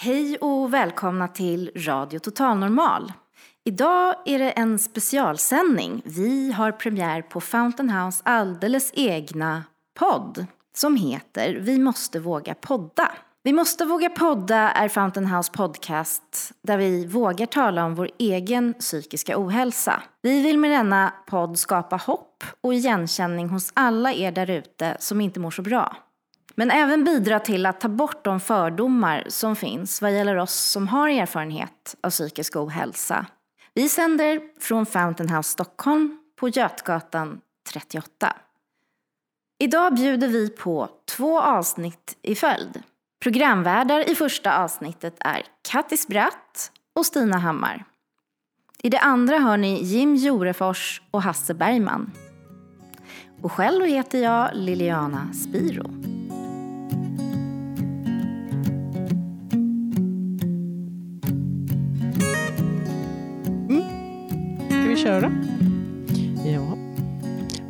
Hej och välkomna till Radio Total Normal. Idag är det en specialsändning. Vi har premiär på Fountain House alldeles egna podd som heter Vi måste våga podda. Vi måste våga podda är Fountain House podcast där vi vågar tala om vår egen psykiska ohälsa. Vi vill med denna podd skapa hopp och igenkänning hos alla er därute som inte mår så bra. Men även bidra till att ta bort de fördomar som finns vad gäller oss som har erfarenhet av psykisk ohälsa. Vi sänder från Fountain House Stockholm på Götgatan 38. Idag bjuder vi på två avsnitt i följd. Programvärdar i första avsnittet är Kattis Bratt och Stina Hammar. I det andra hör ni Jim Jorefors och Hasse Bergman. Och själv heter jag Liliana Spiro. Köra? Ja.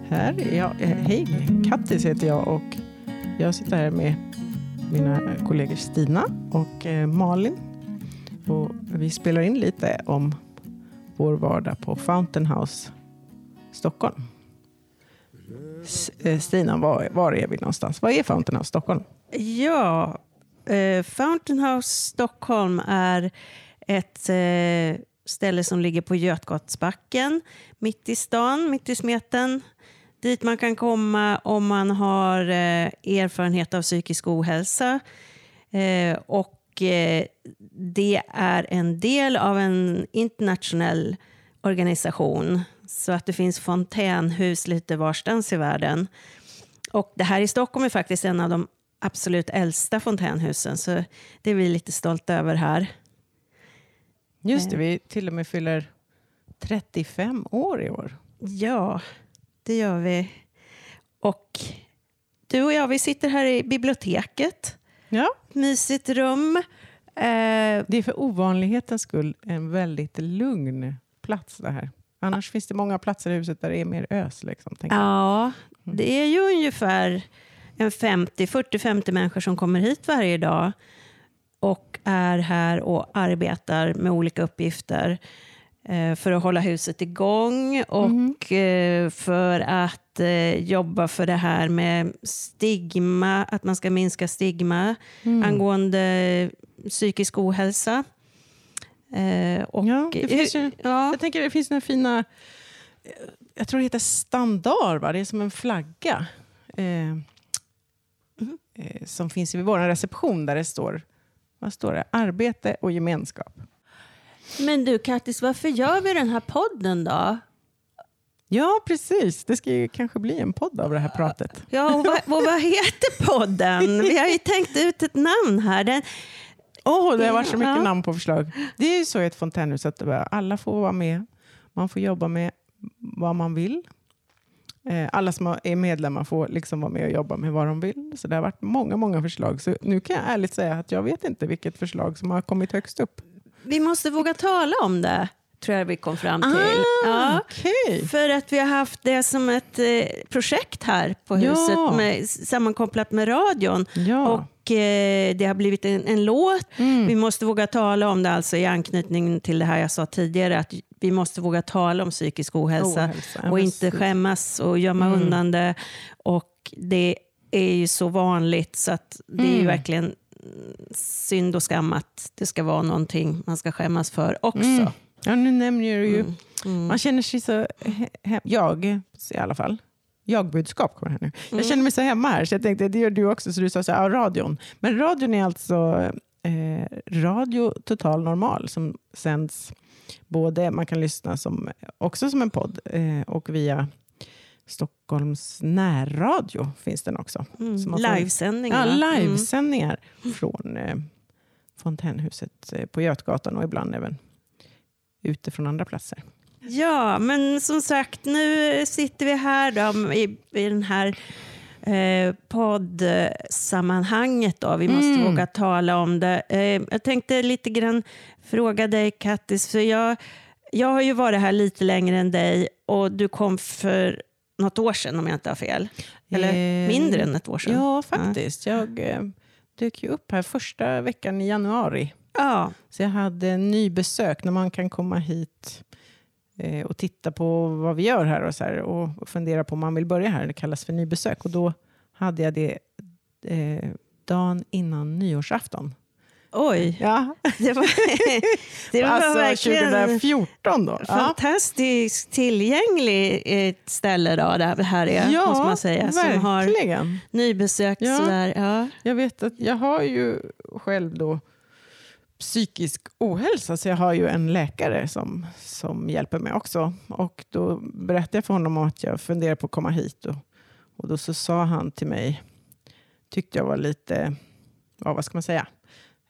Här är jag. Eh, hej, Kattis heter jag och jag sitter här med mina kollegor Stina och eh, Malin. Och vi spelar in lite om vår vardag på Fountain House Stockholm. Eh, Stina, var, var är vi någonstans? Var är Fountain House Stockholm? Ja, eh, Fountain House Stockholm är ett eh, ställe som ligger på Götgatsbacken, mitt i stan, mitt i smeten. Dit man kan komma om man har eh, erfarenhet av psykisk ohälsa. Eh, och eh, det är en del av en internationell organisation. Så att det finns fontänhus lite varstans i världen. Och det här i Stockholm är faktiskt en av de absolut äldsta fontänhusen, så det är vi lite stolta över här. Just det, vi till och med fyller 35 år i år. Ja, det gör vi. Och du och jag, vi sitter här i biblioteket. Ja, Mysigt rum. Eh, det är för ovanlighetens skull en väldigt lugn plats det här. Annars finns det många platser i huset där det är mer ös. Liksom, ja, det är ju ungefär en 50, 40-50 människor som kommer hit varje dag och är här och arbetar med olika uppgifter eh, för att hålla huset igång och eh, för att eh, jobba för det här med stigma, att man ska minska stigma angående psykisk ohälsa. Och, Ja, det finns ju- ja, Jag tänker det finns några fina, jag tror det heter standard, va? det är som en flagga. Eh, eh, som finns i vår reception där det står, vad står det? Arbete och gemenskap. Men du Kattis, varför gör vi den här podden då? Ja, precis. Det ska ju kanske bli en podd av det här pratet. Ja, och vad, och vad heter podden? Vi har ju tänkt ut ett namn här. Den, Åh, det har varit så mycket Ja. namn på förslag. Det är ju så i ett fontänhus att alla får vara med. Man får jobba med vad man vill. Eh, Alla som är medlemmar får liksom vara med och jobba med vad de vill. Så det har varit många, många förslag. Så nu kan jag ärligt säga att jag vet inte vilket förslag som har kommit högst upp. vi måste våga tala om det, tror jag vi kom fram till. Ah, Ja, Okej. för att vi har haft det som ett eh, projekt här på Ja. huset med, sammankopplat med radion. Ja. Och eh, det har blivit en, en låt. Mm. Vi måste våga tala om det alltså i anknytning till det här jag sa tidigare. Att vi måste våga tala om psykisk ohälsa. Ohälsa, och inte skämmas och gömma Mm. undan det. Och det är ju så vanligt så att det är ju Mm. verkligen mm, synd och skam att det ska vara någonting man ska skämmas för också. Mm. Ja, nu nämner du ju... Mm. Mm. Man känner sig så... Jag i alla fall. Jag-budskap kommer här nu. Jag Mm. känner mig så hemma här, så jag tänkte det gör du också. Så du sa så här, ja, radion. Men radion är alltså eh, Radio Total Normal som sänds både, man kan lyssna som, också som en podd eh, och via Stockholms närradio finns den också. Mm. Så Livesändningar. Ja, Mm. livesändningar från eh, Fontänhuset eh, på Götgatan och ibland även ute från andra platser. Ja, men som sagt, nu sitter vi här då, i, i den här eh, poddsammanhanget. Då. Vi måste Mm. våga tala om det. Eh, jag tänkte lite grann fråga dig, Kattis, för jag, jag har ju varit här lite längre än dig och du kom för något år sedan om jag inte har fel. Eller Eh, mindre än ett år sedan. Ja, faktiskt. Jag eh, dök ju upp här första veckan i januari. Ja, Så jag hade nybesök när man kan komma hit eh, och titta på vad vi gör här och, så här, och fundera på om man vill börja här. Det kallas för nybesök. Och då hade jag det eh, dagen innan nyårsafton. oj. Ja, Det var, det var alltså verkligen 2014 då. Fantastiskt tillgängligt ett ställe då, det här är, Ja, måste man säga. Som har verkligen. nybesök Ja. sådär. Ja. Jag vet att jag har ju själv då psykisk ohälsa, så jag har ju en läkare som, som hjälper mig också. Och då berättade jag för honom om att jag funderar på att komma hit. Och, och då så sa han till mig, tyckte jag var lite, ja, vad ska man säga,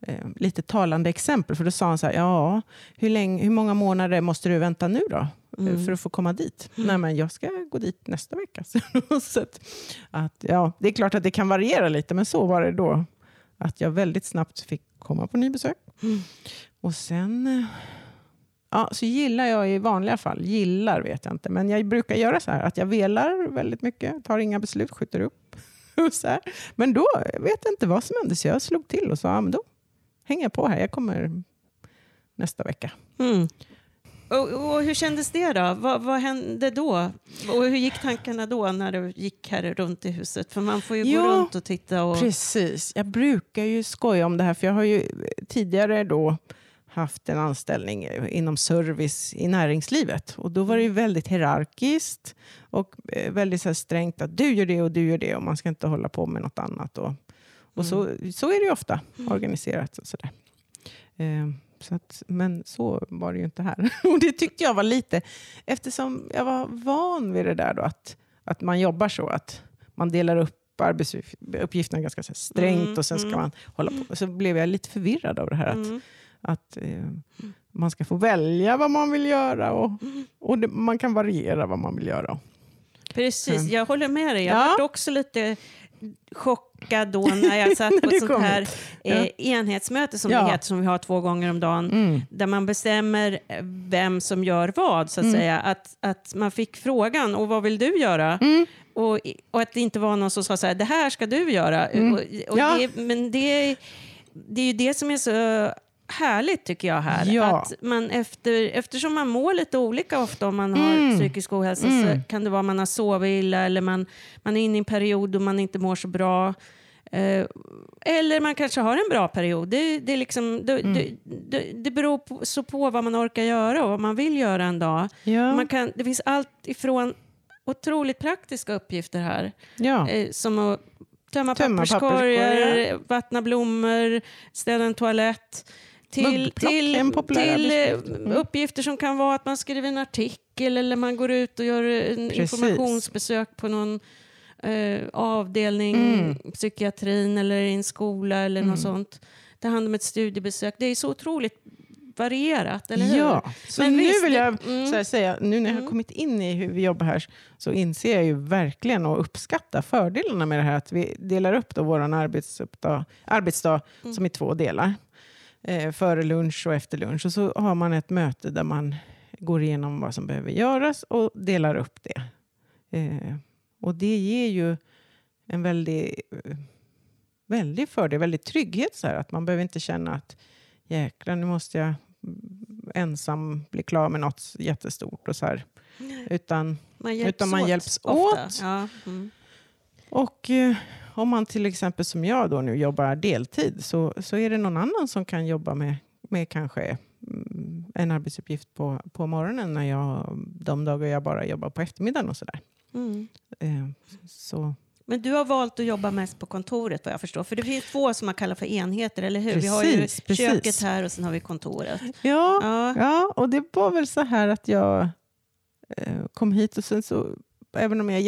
eh, lite talande exempel. För då sa han så här, ja, hur, länge, hur många månader måste du vänta nu då? eh, För att få komma dit? Nej, men jag ska gå dit nästa vecka. så att, att, ja, det är klart att det kan variera lite, men så var det då. Att jag väldigt snabbt fick komma på nybesök. Och sen eh, ja, så gillar jag i vanliga fall, gillar vet jag inte, men jag brukar göra så här att jag velar väldigt mycket, tar inga beslut, skjuter upp. Så här. Men då vet jag inte vad som hände, så jag slog till och sa, ja, men då hänger jag på här, jag kommer nästa vecka. Mm. Och, och hur kändes det då? Vad, vad hände då? Och hur gick tankarna då när du gick här runt i huset? För man får ju Ja, gå runt och titta. Och... Precis. Jag brukar ju skoja om det här, för jag har ju tidigare då haft en anställning inom service i näringslivet. Och då var det ju väldigt hierarkiskt och eh, väldigt så strängt att du gör det och du gör det och man ska inte hålla på med något annat. Och, och så, så är det ju ofta organiserat. Och så där. Så att, men så var det ju inte här. Och det tyckte jag var lite, eftersom jag var van vid det där då, att, att man jobbar så, att man delar upp arbetsuppgifterna ganska så strängt Mm, och sen ska mm. man hålla på. Så blev jag lite förvirrad av det här att, Mm. att eh, man ska få välja vad man vill göra och, och det, man kan variera vad man vill göra. Precis, jag håller med dig. Jag Ja. var också lite chockad då när jag satt på ett sånt här eh, enhetsmöte som Ja. det heter, som vi har två gånger om dagen, Mm. där man bestämmer eh, vem som gör vad, så att Mm. säga. Att, att man fick frågan, och vad vill du göra? Mm. Och, och att det inte var någon som sa så här, det här ska du göra. Mm. Och, och Ja. det, men det, det är ju det som är så härligt tycker jag här. Ja. Att man efter, eftersom man mår lite olika ofta om man har Mm. psykisk ohälsa Mm. så kan det vara att man har sovit illa eller man, man är inne i en period då man inte mår så bra. Eh, eller man kanske har en bra period. Det, det, är liksom, det, Mm. det, det, det beror på, så på vad man orkar göra och vad man vill göra en dag. Ja. Man kan, det finns allt ifrån otroligt praktiska uppgifter här. ja. Eh, som att tömma, Tömma papperskorgar, papperskorgar. vattna blommor, städa en toalett. Till, till, till eh. Mm. uppgifter som kan vara att man skriver en artikel eller man går ut och gör en Precis. informationsbesök på någon eh, avdelning, Mm. psykiatrin eller i en skola eller Mm. något sånt. Ta hand om ett studiebesök. Det är så otroligt varierat, eller hur? Ja, så Men nu visst, vill det- jag mm. säga, nu när jag har Mm. kommit in i hur vi jobbar här så inser jag ju verkligen och uppskattar fördelarna med det här att vi delar upp då vår arbetsdag, arbetsdag Mm. som i två delar. Eh, före lunch och efter lunch. Och så har man ett möte där man går igenom vad som behöver göras och delar upp det. Eh, och det ger ju en väldig, eh, väldig fördel, väldig trygghet. Så här, att man behöver inte känna att jäklar, nu måste jag ensam bli klar med något jättestort. Och så här. Utan, Man utan man åt hjälps ofta. åt. Ja. Mm. Och eh, om man till exempel som jag då nu jobbar deltid så, så är det någon annan som kan jobba med, med kanske mm, en arbetsuppgift på, på morgonen när jag, de dagar jag bara jobbar på eftermiddagen och sådär. Mm. Eh, så, Men du har valt att jobba mest på kontoret vad jag förstår. För det finns två som man kallar för enheter, eller hur? vi har ju Precis, precis. köket här och sen har vi kontoret. ja, Ja. Ja, och det var väl så här att jag eh, kom hit och sen så, även om jag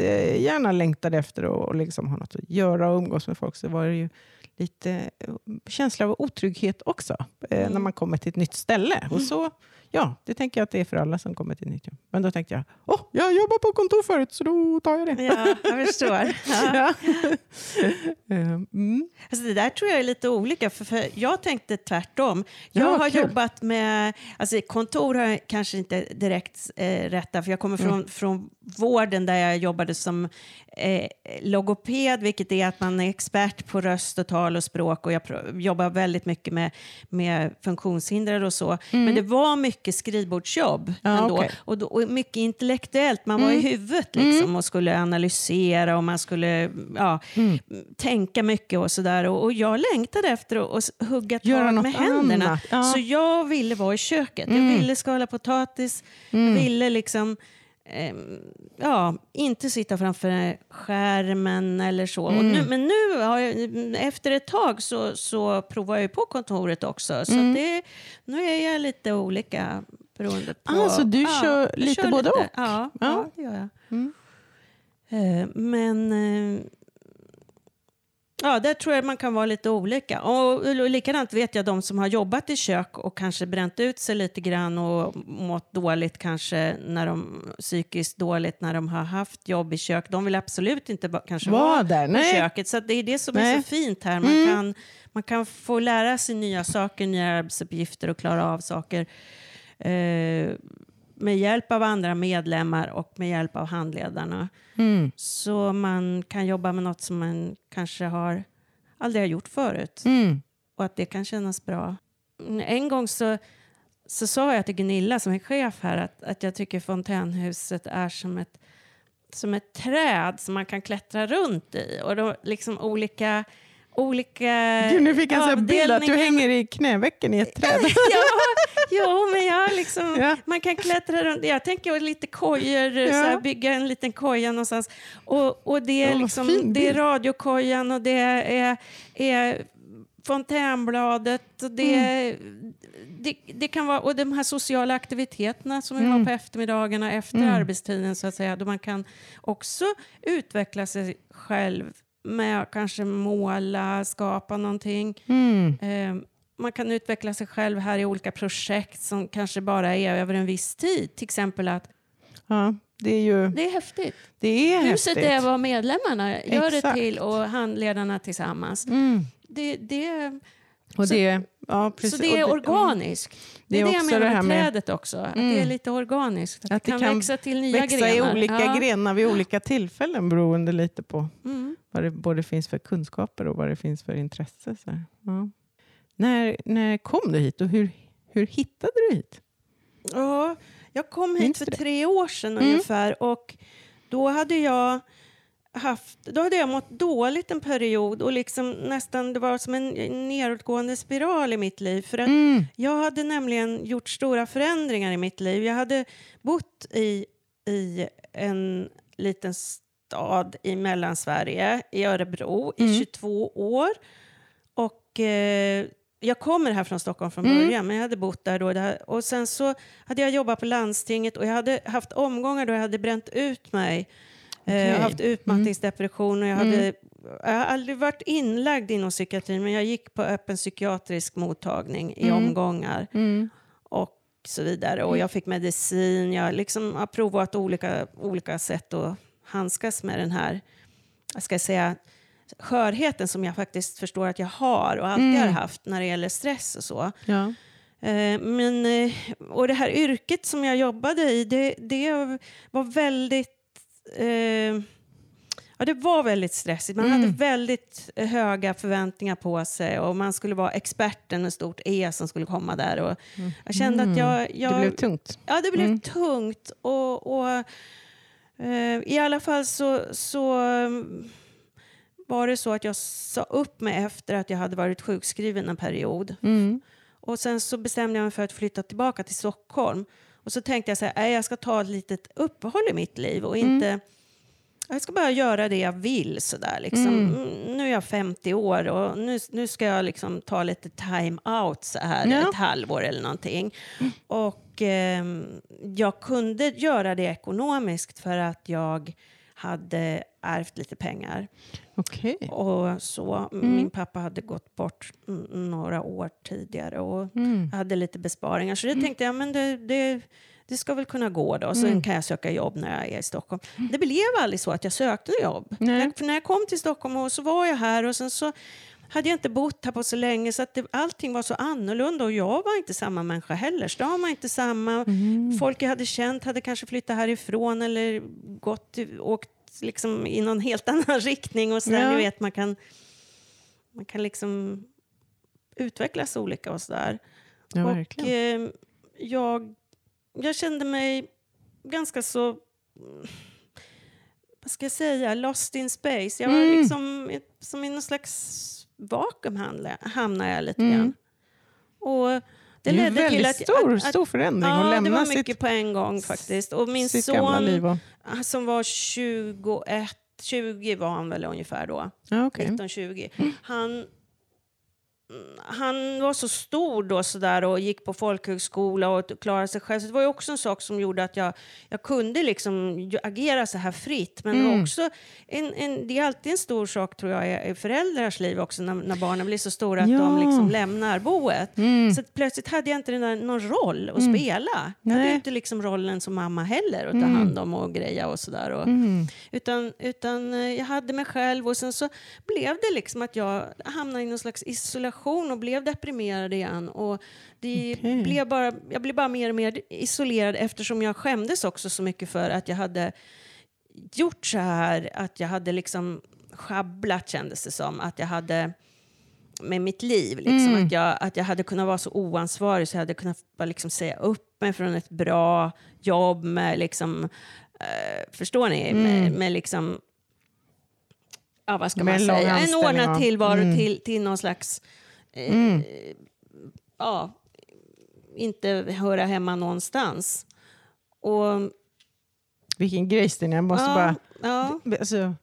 jättegärna längtade efter att och liksom ha något att göra och umgås med folk, så var det ju lite eh, känsla av otrygghet också eh, Mm. när man kommer till ett nytt ställe. Och så ja, det tänker jag att det är för alla som kommer till nytt jobb. Men då tänkte jag, åh, jag jobbar på kontor förut, så då tar jag det. Ja, jag förstår. Ja. Ja. Eh, mm. Alltså det där tror jag är lite olika, för, för jag tänkte tvärtom. Jag Ja, har kul. jobbat med, alltså kontor har jag kanske inte direkt eh, rätta, för jag kommer från, Mm. från vården där jag jobbade som eh, logoped, vilket är att man är expert på röst och tal och språk och jag jobbar väldigt mycket med, med funktionshindrade och så. Men det var mycket skrivbordsjobb Mm. Ja, ändå. Mm. Och, då, och mycket intellektuellt, man var i huvudet liksom och skulle analysera och man skulle ja, Mm. tänka mycket och sådär. Och, och jag längtade efter att, hugga tag med händerna. ja. Mm. Så jag ville vara i köket. Jag ville skala potatis. Jag ville liksom ehm, ja, inte sitta framför skärmen eller så. Mm. nu, men nu, har jag, efter ett tag, så, så provar jag ju på kontoret också. Så Mm. det, nu är jag lite olika beroende på... Ah, så du kör jag lite både och? Ja, ja. Ja. det gör jag. Mm. Eh, men... Eh, Ja, där tror jag man kan vara lite olika. Och, och likadant vet jag de som har jobbat i kök och kanske bränt ut sig lite grann och mått dåligt kanske när de psykiskt dåligt när de har haft jobb i kök. De vill absolut inte ba- kanske Var vara där, på nej. köket. Så det är det som är Nej. Mm. så fint här. Man, kan, man kan få lära sig nya saker, nya arbetsuppgifter och klara av saker eh, med hjälp av andra medlemmar och med hjälp av handledarna. Mm. Så man kan jobba med något som man kanske har aldrig har gjort förut Mm. och att det kan kännas bra. En gång så, så sa jag till Gunilla som är chef här att, att jag tycker fontänhuset är som ett, som ett träd som man kan klättra runt i och då liksom olika olika Gud, nu fick jag en bild att du hänger i knävecken i ett träd. ja, jo, men jag liksom, Ja. man kan klättra runt. Jag tänker lite kojor, Ja. så här, bygga en liten koja någonstans. Och, och det, är Ja, liksom, det är radiokojan och det är, är fontänbladet. Och det, Mm. det, det kan vara, och de här sociala aktiviteterna som vi Mm. har på eftermiddagarna efter arbetstiden, så att säga, då man kan också utveckla sig själv med att kanske måla, skapa någonting. Mm. Eh, man kan utveckla sig själv här i olika projekt som kanske bara är över en viss tid. Till exempel att Ja, det är ju det är häftigt. det är Huset häftigt. är vad medlemmarna gör det Exakt. till och handledarna tillsammans. Mm. Det, det, Och Så- det, ja, precis. så det är Och organiskt. Det är det, jag också menar det här med- trädet också. Att Mm. det är lite organiskt. Att, Att det det kan, kan växa till nya växa grenar. i olika ja. grenar vid olika tillfällen beroende lite på Mm. Vad det både finns för kunskaper och vad det finns för intresse. Så. Ja. När, när kom du hit och hur, hur hittade du hit? Ja, jag kom hit för tre år sedan Mm. ungefär och då hade jag haft, då hade jag mått dåligt en period och liksom nästan, det var som en nedåtgående spiral i mitt liv. För att Mm. jag hade nämligen gjort stora förändringar i mitt liv. Jag hade bott i, i en liten stad i Mellansverige, i Örebro, i Mm. 22 år. Och eh, jag kommer här från Stockholm från Mm. början, men jag hade bott där då. Och sen så hade jag jobbat på landstinget och jag hade haft omgångar då jag hade bränt ut mig. Eh, Jag har haft utmattningsdepression och jag hade Mm. jag har aldrig varit inlagd inom psykiatrin, men jag gick på öppen psykiatrisk mottagning i Mm. omgångar Mm. och så vidare. Och jag fick medicin. Jag liksom har provat olika, olika sätt att handskas med den här, jag ska säga, skörheten som jag faktiskt förstår att jag har och alltid Mm. har haft när det gäller stress och så. Ja. Eh, Men, eh, och det här yrket som jag jobbade i, det, det var väldigt... Eh, ja, det var väldigt stressigt. Man Mm. hade väldigt höga förväntningar på sig och man skulle vara experten med stort E som skulle komma där. Och jag kände att jag... jag Det blev tungt. Ja, det blev Mm. tungt. Och, och, I alla fall så, så mm, var det så att jag sa upp mig efter att jag hade varit sjukskriven en period. Mm. Och sen så bestämde jag mig för att flytta tillbaka till Stockholm. Och så tänkte jag så här, "Nej, jag ska ta ett litet uppehåll i mitt liv och inte... Jag ska bara göra det jag vill sådär liksom. Mm. Mm, Nu är jag 50 år och nu, nu ska jag liksom ta lite time out så här Ja. ett halvår eller någonting. Och ehm, jag kunde göra det ekonomiskt för att jag hade ärvt lite pengar. Okej. och så. Mm. Min pappa hade gått bort några år tidigare och Mm. hade lite besparingar. Så det tänkte jag, men det, det, det ska väl kunna gå då. Sen Mm. kan jag söka jobb när jag är i Stockholm. Det blev aldrig så att jag sökte jobb. Jag, för när jag kom till Stockholm och så var jag här och sen så hade jag inte bott här på så länge så att det, allting var så annorlunda och jag var inte samma människa heller. Stan var inte samma. Mm. Folk jag hade känt hade kanske flyttat härifrån eller gått, åkt liksom i någon helt annan riktning. Och så där, Ja. Ni vet, man kan, man kan liksom utvecklas olika och sådär. Ja, och eh, jag, jag kände mig ganska så... Vad ska jag säga? Lost in space. Jag var Mm. liksom som i någon slags vakuum hamnade, jag lite Mm. grann. Och det det är en ledde till väldigt att... stor, att, att stor förändring Ja, att det lämna var mycket sitt, på en gång faktiskt. Och min son. Och, som var 21, 20 var han väl ungefär då. ja, okej. 1920. Han, han var så stor då sådär och gick på folkhögskola och klarade sig själv. Så det var också en sak som gjorde att jag, jag kunde liksom agera så här fritt. Men det, Mm. också en, en, det är alltid en stor sak tror jag i- föräldrars liv också när, när barnen blir så stora att Ja. de liksom lämnar boet. Mm. Så plötsligt hade jag inte där, någon roll att Mm. spela. Jag hade inte liksom rollen som mamma heller att ta Mm. hand om och greja och sådär. Och, Mm. utan, utan eh, jag hade mig själv och sen så blev det liksom att jag hamnade i någon slags isolation och blev deprimerad igen. Och det Okej. blev bara, jag blev bara mer och mer isolerad eftersom jag skämdes också så mycket för att jag hade gjort så här, att jag hade liksom schabblat kändes det som. Att jag hade med mitt liv. Liksom, Mm. att, jag, att jag hade kunnat vara så oansvarig så jag hade kunnat bara liksom säga upp mig från ett bra jobb med liksom, eh, förstår ni? Mm. Med, med liksom, ja vad ska Med man säga, en ordnad tillvaro Mm. till, till någon slags, Mm. ja, inte höra hemma någonstans. Och, Vilken grej Stina, jag måste ja, bara... ja, Alltså,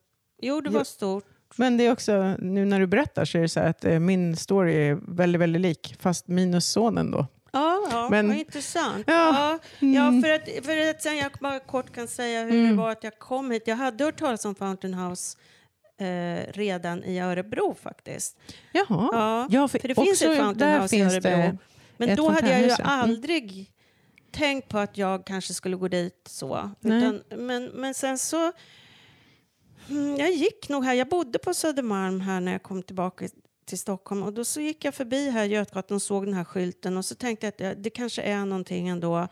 jo det var stort. men det är också, nu när du berättar så är det så här att eh, min story är väldigt, väldigt lik, fast minus sonen då. Ja, ja Men- vad intressant. Ja, Ja, ja, mm. för, att, för att sen jag bara kort kan säga hur Mm. det var att jag kom hit. Jag hade hört talas om Fountain House eh, redan i Örebro faktiskt. Jaha. Ja, Ja, för det finns ett Fountain i Örebro. Men då hade jag ju. Mm. aldrig tänkt på att jag kanske skulle gå dit så. Utan, men, men sen så... Mm, jag gick nog här. Jag bodde på Södermalm här när jag kom tillbaka till Stockholm. Och då så gick jag förbi här Götgatan och såg den här skylten. Och så tänkte jag att det, det kanske är någonting ändå.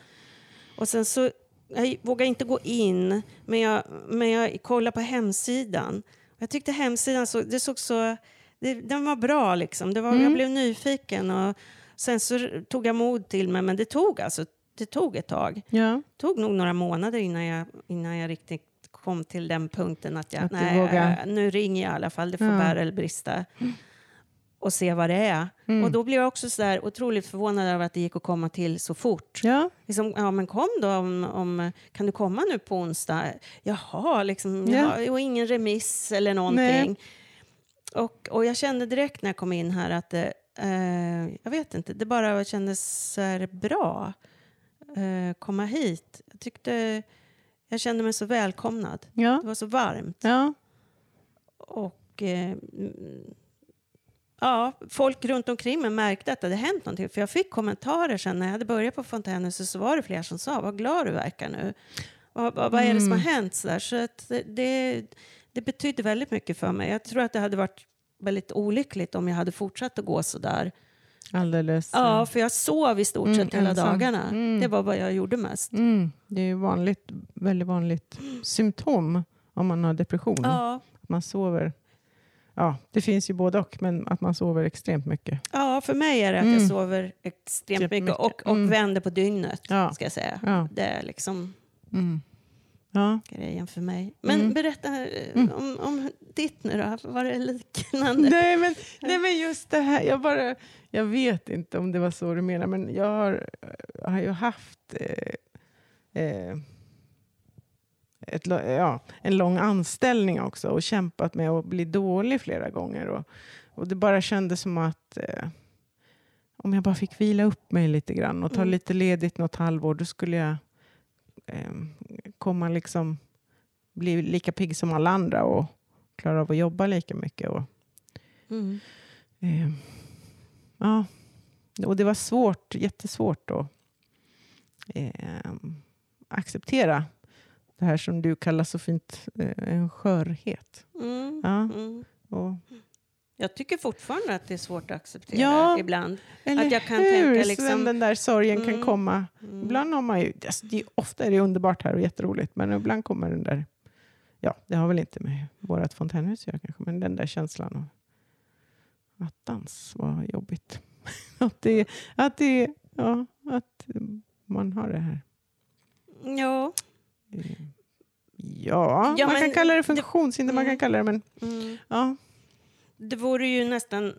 Och sen så... Jag vågade inte gå in, men jag, men jag kollade på hemsidan. Jag tyckte hemsidan så, det såg så... Det, den var bra liksom. Det var, Mm. Jag blev nyfiken. Och, Sen så tog jag mod till mig, men det tog alltså det tog ett tag. Ja. Det tog nog några månader innan jag, innan jag riktigt kom till den punkten att jag, Att nej, nu ringer jag i alla fall, det får Ja. bära eller brista. Och se vad det är. Mm. Och då blev jag också så där otroligt förvånad över att det gick att komma till så fort. Ja. Liksom, ja men kom då, om, om, kan du komma nu på onsdag? Jaha, liksom, Ja. jaha, och ingen remiss eller någonting. Och, och jag kände direkt när jag kom in här att det, eh, jag vet inte, det bara kändes så här bra eh, komma hit. Jag tyckte, jag kände mig så välkomnad. Ja. Det var så varmt. Ja. Och eh, ja, folk runt omkring mig märkte att det hade hänt någonting. För jag fick kommentarer sen när jag hade börjat på Fontänhuset så var det flera som sa vad glad du verkar nu. Vad, vad, vad är det som har Mm. hänt? Så, där? så att det, det, betydde väldigt mycket för mig. Jag tror att det hade varit väldigt olyckligt om jag hade fortsatt att gå så där. Alldeles. Ja, för jag sov i stort Mm, sett hela ensam. dagarna. Mm. Det var vad jag gjorde mest. Mm. Det är ju vanligt, väldigt vanligt symptom om man har depression. Ja, man sover. Ja, det finns ju både och, men att man sover extremt mycket. ja, för mig är det att Mm. jag sover extremt mycket, mycket. och, och Mm. vänder på dygnet. Ja. ska jag säga. Ja. Det är liksom Mm. Ja. grejen för mig. Men Mm. berätta eh, Mm. om, om ditt nu då. Var det liknande? Nej, men, nej, men just det här. Jag, bara, jag vet inte om det var så du menar, men jag har, jag har ju haft eh, eh, ett, ja, en lång anställning också och kämpat med att bli dålig flera gånger. Och, och det bara kändes som att eh, om jag bara fick vila upp mig lite grann och ta Mm. lite ledigt något halvår, då skulle jag eh, komma liksom bli lika pigg som alla andra och klarar av att jobba lika mycket. Och, Mm. eh, ja. och det var svårt, jättesvårt att eh, acceptera det här som du kallar så fint eh, en skörhet. Mm. Ja, Mm. och, Jag tycker fortfarande att det är svårt att acceptera Ja, ibland. eller Att jag kan hur? tänka liksom- den där sorgen kan Mm. komma. Mm. Ibland har man ju, alltså det ofta är det underbart här och jätteroligt, men ibland kommer den där, ja, det har väl inte med vårt fontänhus att göra kanske, men den där känslan av attans vad jobbigt. att det, att det, ja, att man har det här. Ja. Ja, Ja, man kan kalla det det- funktionshinder, man kan Mm. kalla det, men Mm. ja. Det vore ju nästan,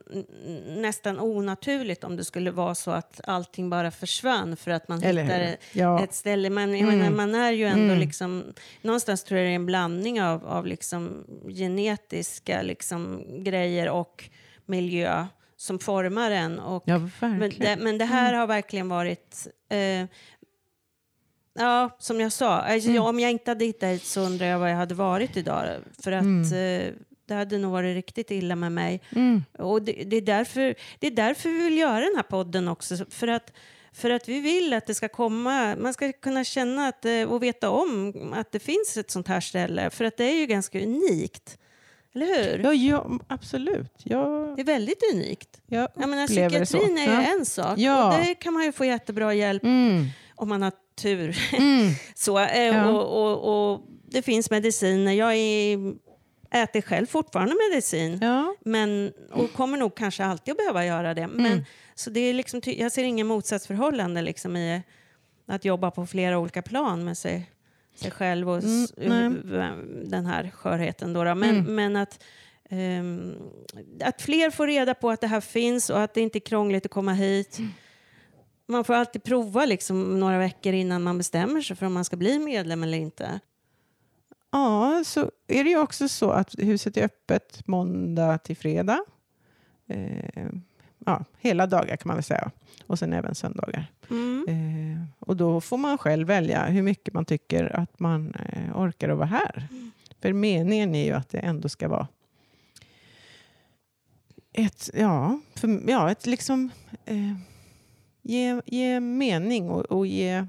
nästan onaturligt om det skulle vara så att allting bara försvann för att man Eller hittar? Ja. ett ställe. Men jag Mm. menar, man är ju ändå Mm. liksom... Någonstans tror jag det är en blandning av, av liksom genetiska liksom grejer och miljö som formar en. Och, ja, men, det, men det här har verkligen varit... Eh, ja, som jag sa, alltså, Mm. om jag inte hade hittat hit så undrar jag vad jag hade varit idag. För att Mm. eh, det hade nog varit riktigt illa med mig. Mm. Och det, det, är därför, det är därför vi vill göra den här podden också. För att, för att vi vill att det ska komma, man ska kunna känna att, eh, och veta om att det finns ett sånt här ställe. För att det är ju ganska unikt. Eller hur? Ja, ja, absolut. Jag, Det är väldigt unikt. jag Jag menar, psykiatrin är ju Ja. en sak. Ja. Och det kan man ju få jättebra hjälp Mm. om man har tur. Mm. Så, eh, Ja. och, och, och det finns mediciner. Jag är, äter själv fortfarande medicin. Ja. Men, och kommer nog kanske alltid att behöva göra det. Men, Mm. så det är liksom, jag ser ingen motsatsförhållande liksom i att jobba på flera olika plan med sig, sig själv och Mm, den här skörheten. Då, då. Men, Mm. men att, ehm, att fler får reda på att det här finns och att det inte är krångligt att komma hit. Mm. Man får alltid prova liksom några veckor innan man bestämmer sig för om man ska bli medlem eller inte. Ja, så är det ju också så att huset är öppet måndag till fredag. Eh, ja, hela dagar kan man väl säga. Och sen även söndagar. Mm. Eh, och då får man själv välja hur mycket man tycker att man eh, orkar att vara här. För meningen är ju att det ändå ska vara ett, ja, för, ja, ett liksom eh, ge, ge mening och, och ge,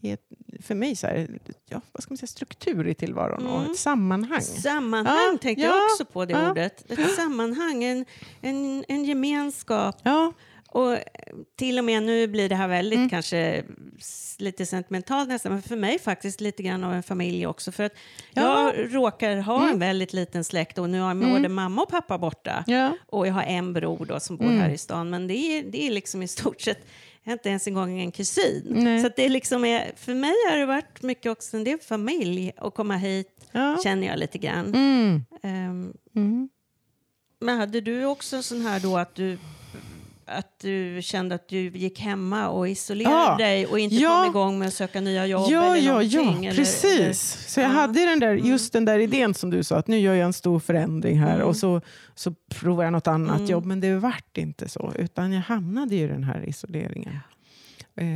ge för mig så här, ja, vad ska man säga, struktur i tillvaron och Mm. ett sammanhang. Sammanhang Ja, tänkte ja, jag också på det ja. ordet. Ett sammanhang, en, en, en gemenskap. Ja, Och eh, till och med nu blir det här väldigt Mm. kanske lite sentimentalt nästan, men för mig faktiskt lite grann av en familj också. För att Ja. jag råkar ha Mm. en väldigt liten släkt och nu har jag Mm. både mamma och pappa borta. ja. Och jag har en bror då som bor Mm. här i stan, men det är, det är liksom i stort sett inte ens en gång en kusin. Nej. Så det är liksom är, för mig har det varit mycket också en del familj att komma hit, ja. känner jag lite grann. Mm. men hade du också en sån här då att du, att du kände att du gick hemma och isolerade Ja. dig och inte Ja. kom igång med att söka nya jobb Ja, eller ja, någonting? ja, eller, precis. Så jag Ja. hade den där, Mm. just den där idén som du sa, att nu gör jag en stor förändring här Mm. och så, så provar jag något annat Mm. jobb. Men det vart inte så, utan jag hamnade i den här isoleringen. Eh,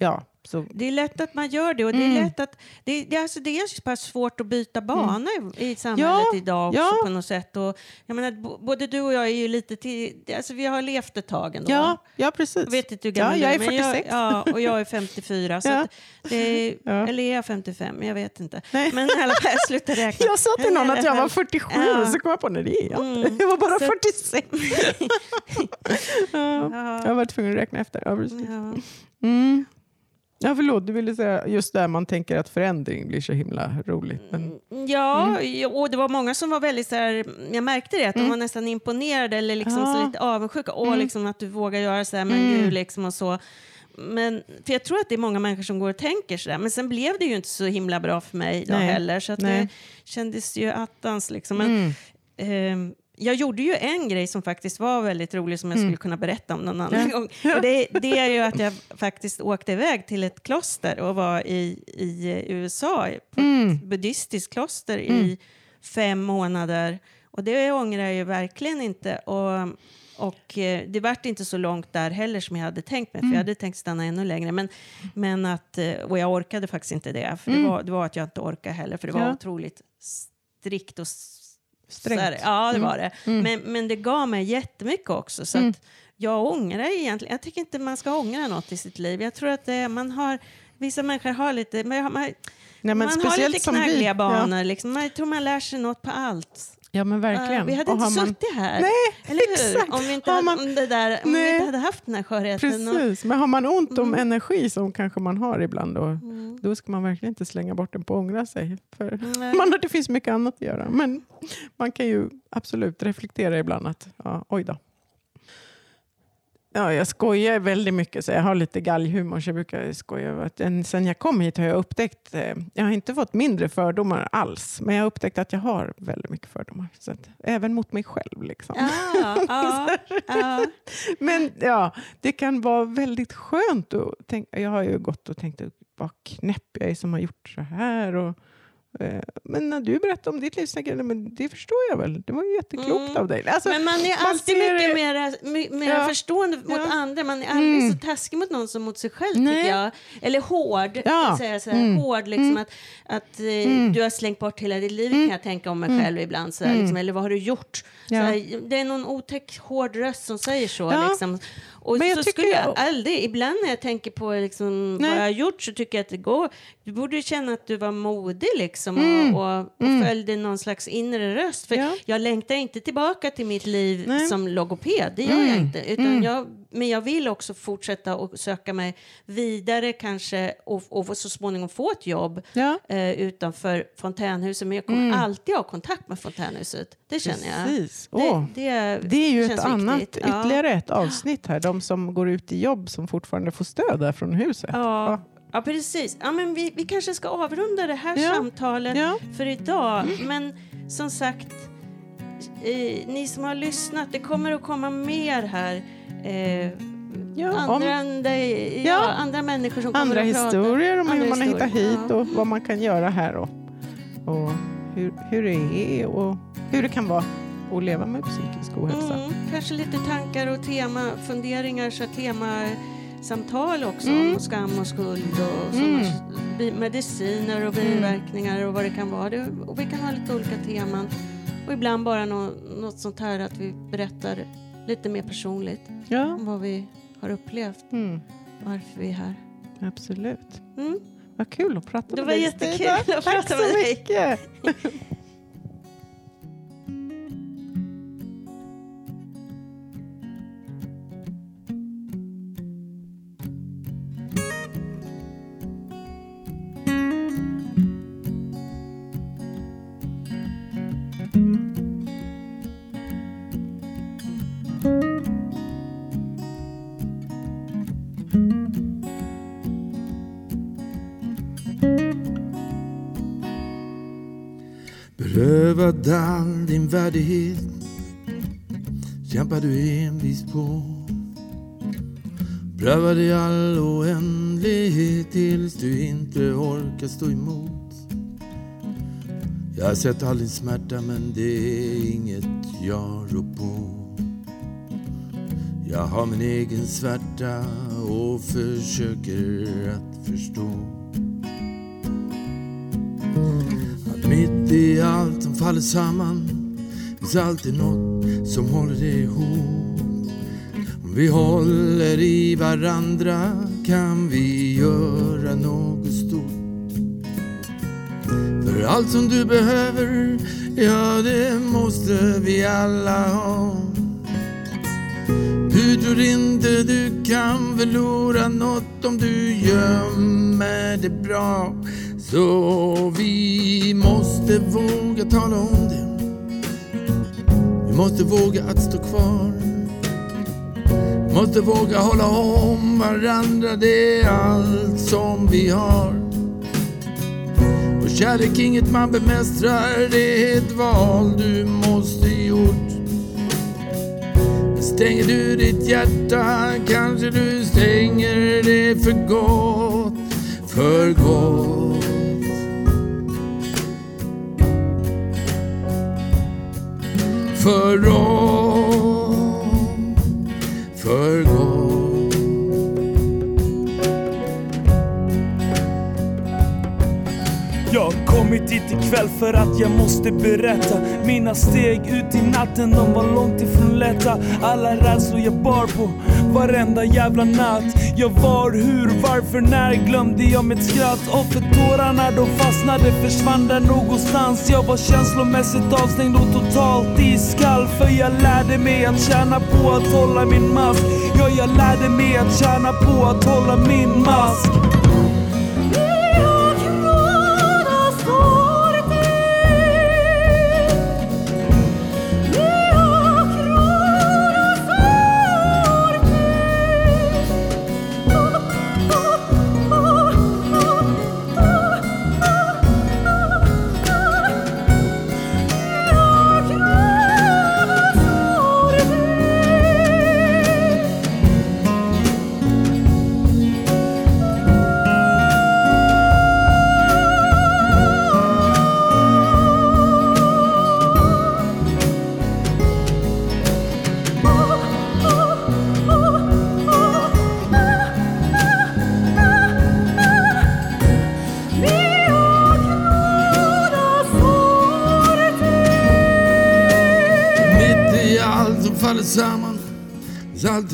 ja, så, Det är lätt att man gör det och det är Mm. lätt att det, det, alltså det är så pass svårt att byta bana i, i samhället Ja, idag också ja. på något sätt. Och, jag menar, både du och jag är ju lite till, alltså vi har levt ett tag ändå. ja, ja, precis. Jag vet inte hur Ja, gammal jag du är men jag, 46. ja, och jag är 54. så Ja. det Ja. Eller är jag 55? Jag vet inte. Nej. Men i alla fall, jag räkna. Jag sa till någon att jag var 47 Ja. och så kom jag på när det är jag. Mm. Jag var bara Så- 46. ja, jag Ja. var tvungen att räkna efter. Ja, precis. Ja. Mm. Ja, förlåt, du ville säga just där man tänker att förändring blir så himla roligt. Men, Ja, och det var många som var väldigt så här, jag märkte det, att de var nästan imponerade eller liksom så Ja. lite avundsjuka. Åh, Mm. liksom att du vågar göra så här, men Mm. gud, liksom och så. Men, för jag tror att det är många människor som går och tänker så där. Men sen blev det ju inte så himla bra för mig då Nej. heller. Så att det kändes ju attans liksom. Men, mm. Jag gjorde ju en grej som faktiskt var väldigt rolig som jag Mm. skulle kunna berätta om någon annan gång. Och det, det är ju att jag faktiskt åkte iväg till ett kloster och var i, i USA på Mm. ett buddhistiskt kloster Mm. i fem månader. Och det ångrar jag ju verkligen inte. Och, och eh, det vart inte så långt där heller som jag hade tänkt mig, för Mm. jag hade tänkt stanna ännu längre. Men, men att, eh, och jag orkade faktiskt inte det, för Mm. det, var, det var att jag inte orkade heller, för det var Ja. otroligt strikt och Strängt. Här, ja, det Mm. var det. Mm. Men, men det gav mig jättemycket också. Så Mm. att jag ångrar egentligen, jag tycker inte man ska ångra något i sitt liv. Jag tror att det, man har, vissa människor har lite, man, Nej, man har lite som vi. knaggliga banor. Ja. Liksom. Man, jag tror man lär sig något på allt. Ja, men verkligen. Uh, vi hade Och inte man- suttit här, Nej, eller hur? exakt. Om vi inte, hade, man- om det där, om vi inte hade haft den här skörheten. Och, Precis, men har man ont om Mm. energi som kanske man har ibland då, Mm. då ska man verkligen inte slänga bort den på att ångra sig. För man, det finns mycket annat att göra. Men man kan ju absolut reflektera ibland att ja, oj då. Ja, jag skojar väldigt mycket, så jag har lite galghumor. Så jag brukar skoja över att en, sen jag kom hit har jag upptäckt, eh, jag har inte fått mindre fördomar alls, men jag har upptäckt att jag har väldigt mycket fördomar. Så att, även mot mig själv. Liksom. Ja, ja. Men ja, det kan vara väldigt skönt att tänka. Jag har ju gått och tänkt vad knäpp jag är som har gjort så här. Och, men när du berättar om ditt liv så tänker jag, "Nej, men det förstår jag väl. Det var ju jätteklokt Mm. av dig. Alltså, Men man är man alltid ser mycket mer, mer Ja. förstående mot Ja. andra. Man är aldrig Mm. så taskig mot någon som mot sig själv, Nej. tycker jag. Eller hård. Ja. Säga så här, Mm. hård liksom Mm. att, att eh, Mm. du har slängt bort hela ditt liv, Mm. kan jag tänka om mig Mm. själv ibland. Så här, Mm. liksom, eller vad har du gjort? Så Ja. här, det är någon otäck, hård röst som säger så. Liksom. Och Men jag så tycker skulle jag jag- aldrig, ibland när jag tänker på liksom, vad jag har gjort så tycker jag att det går. Du borde känna att du var modig liksom Mm. och, och, Mm. följde någon slags inre röst. För Ja. jag längtar inte tillbaka till mitt liv Nej. som logoped, det gör jag Mm. inte. Utan Mm. jag, men jag vill också fortsätta och söka mig vidare kanske och, och så småningom få ett jobb ja, eh, utanför fontänhuset. Men jag kommer Mm. alltid ha kontakt med fontänhuset, det känner jag. precis. Det, det, det är ju ett annat, viktigt. Ja. ytterligare ett avsnitt här. De som går ut i jobb som fortfarande får stöd där från huset. Ja. Ja, precis. Ja, men vi, vi kanske ska avrunda det här Ja. samtalet Ja. för idag. Men som sagt, eh, ni som har lyssnat, det kommer att komma mer här. Eh, Ja, andra, ja, andra människor som Andra historier om hur man har hittat hit och vad man kan göra här och, och hur, hur det är och hur det kan vara att leva med psykisk ohälsa. Mm, kanske lite tankar och tema, funderingar, så temasamtal också Mm. om skam och skuld och Mm. mediciner och biverkningar och vad det kan vara. Det, och vi kan ha lite olika teman och ibland bara nå, något sånt här att vi berättar lite mer personligt Ja, om vad vi har upplevt, mm, varför vi är här. absolut. Mm. Vad kul att prata Det med var dig jättekul Stina. att Tack prata så med dig. mycket. Berövad all din värdighet kämpar du envist på. Prövar i all oändlighet tills du inte orkar stå emot. Jag har sett all din smärta men det är inget jag rår på. Jag har min egen svärta och försöker att förstå det är i allt som faller samman finns alltid något som håller det ihop. Om vi håller i varandra kan vi göra något stort. För allt som du behöver, ja det måste vi alla ha. Du tror inte du kan förlora något om du gömmer det bra. Så vi måste våga tala om det. Vi måste våga att stå kvar. Vi måste våga hålla om varandra, det är allt som vi har. Och kärlek är inget man bemästrar, det är ett val du måste gjort. Stänger du ditt hjärta kanske du stänger det för gott, för gott. För oss, för gott. Jag har kommit hit ikväll för att jag måste berätta Mina steg ut i natten, de var långt ifrån lätta Alla rädslor jag bar på varenda jävla natt. Jag var, hur, varför, när glömde jag mitt skratt. Och för tårarna de fastnade försvann där någonstans. Jag var känslomässigt avstängd och totalt iskall För jag lärde mig att tjäna på att hålla min mask. Ja, jag lärde mig att tjäna på att hålla min mask.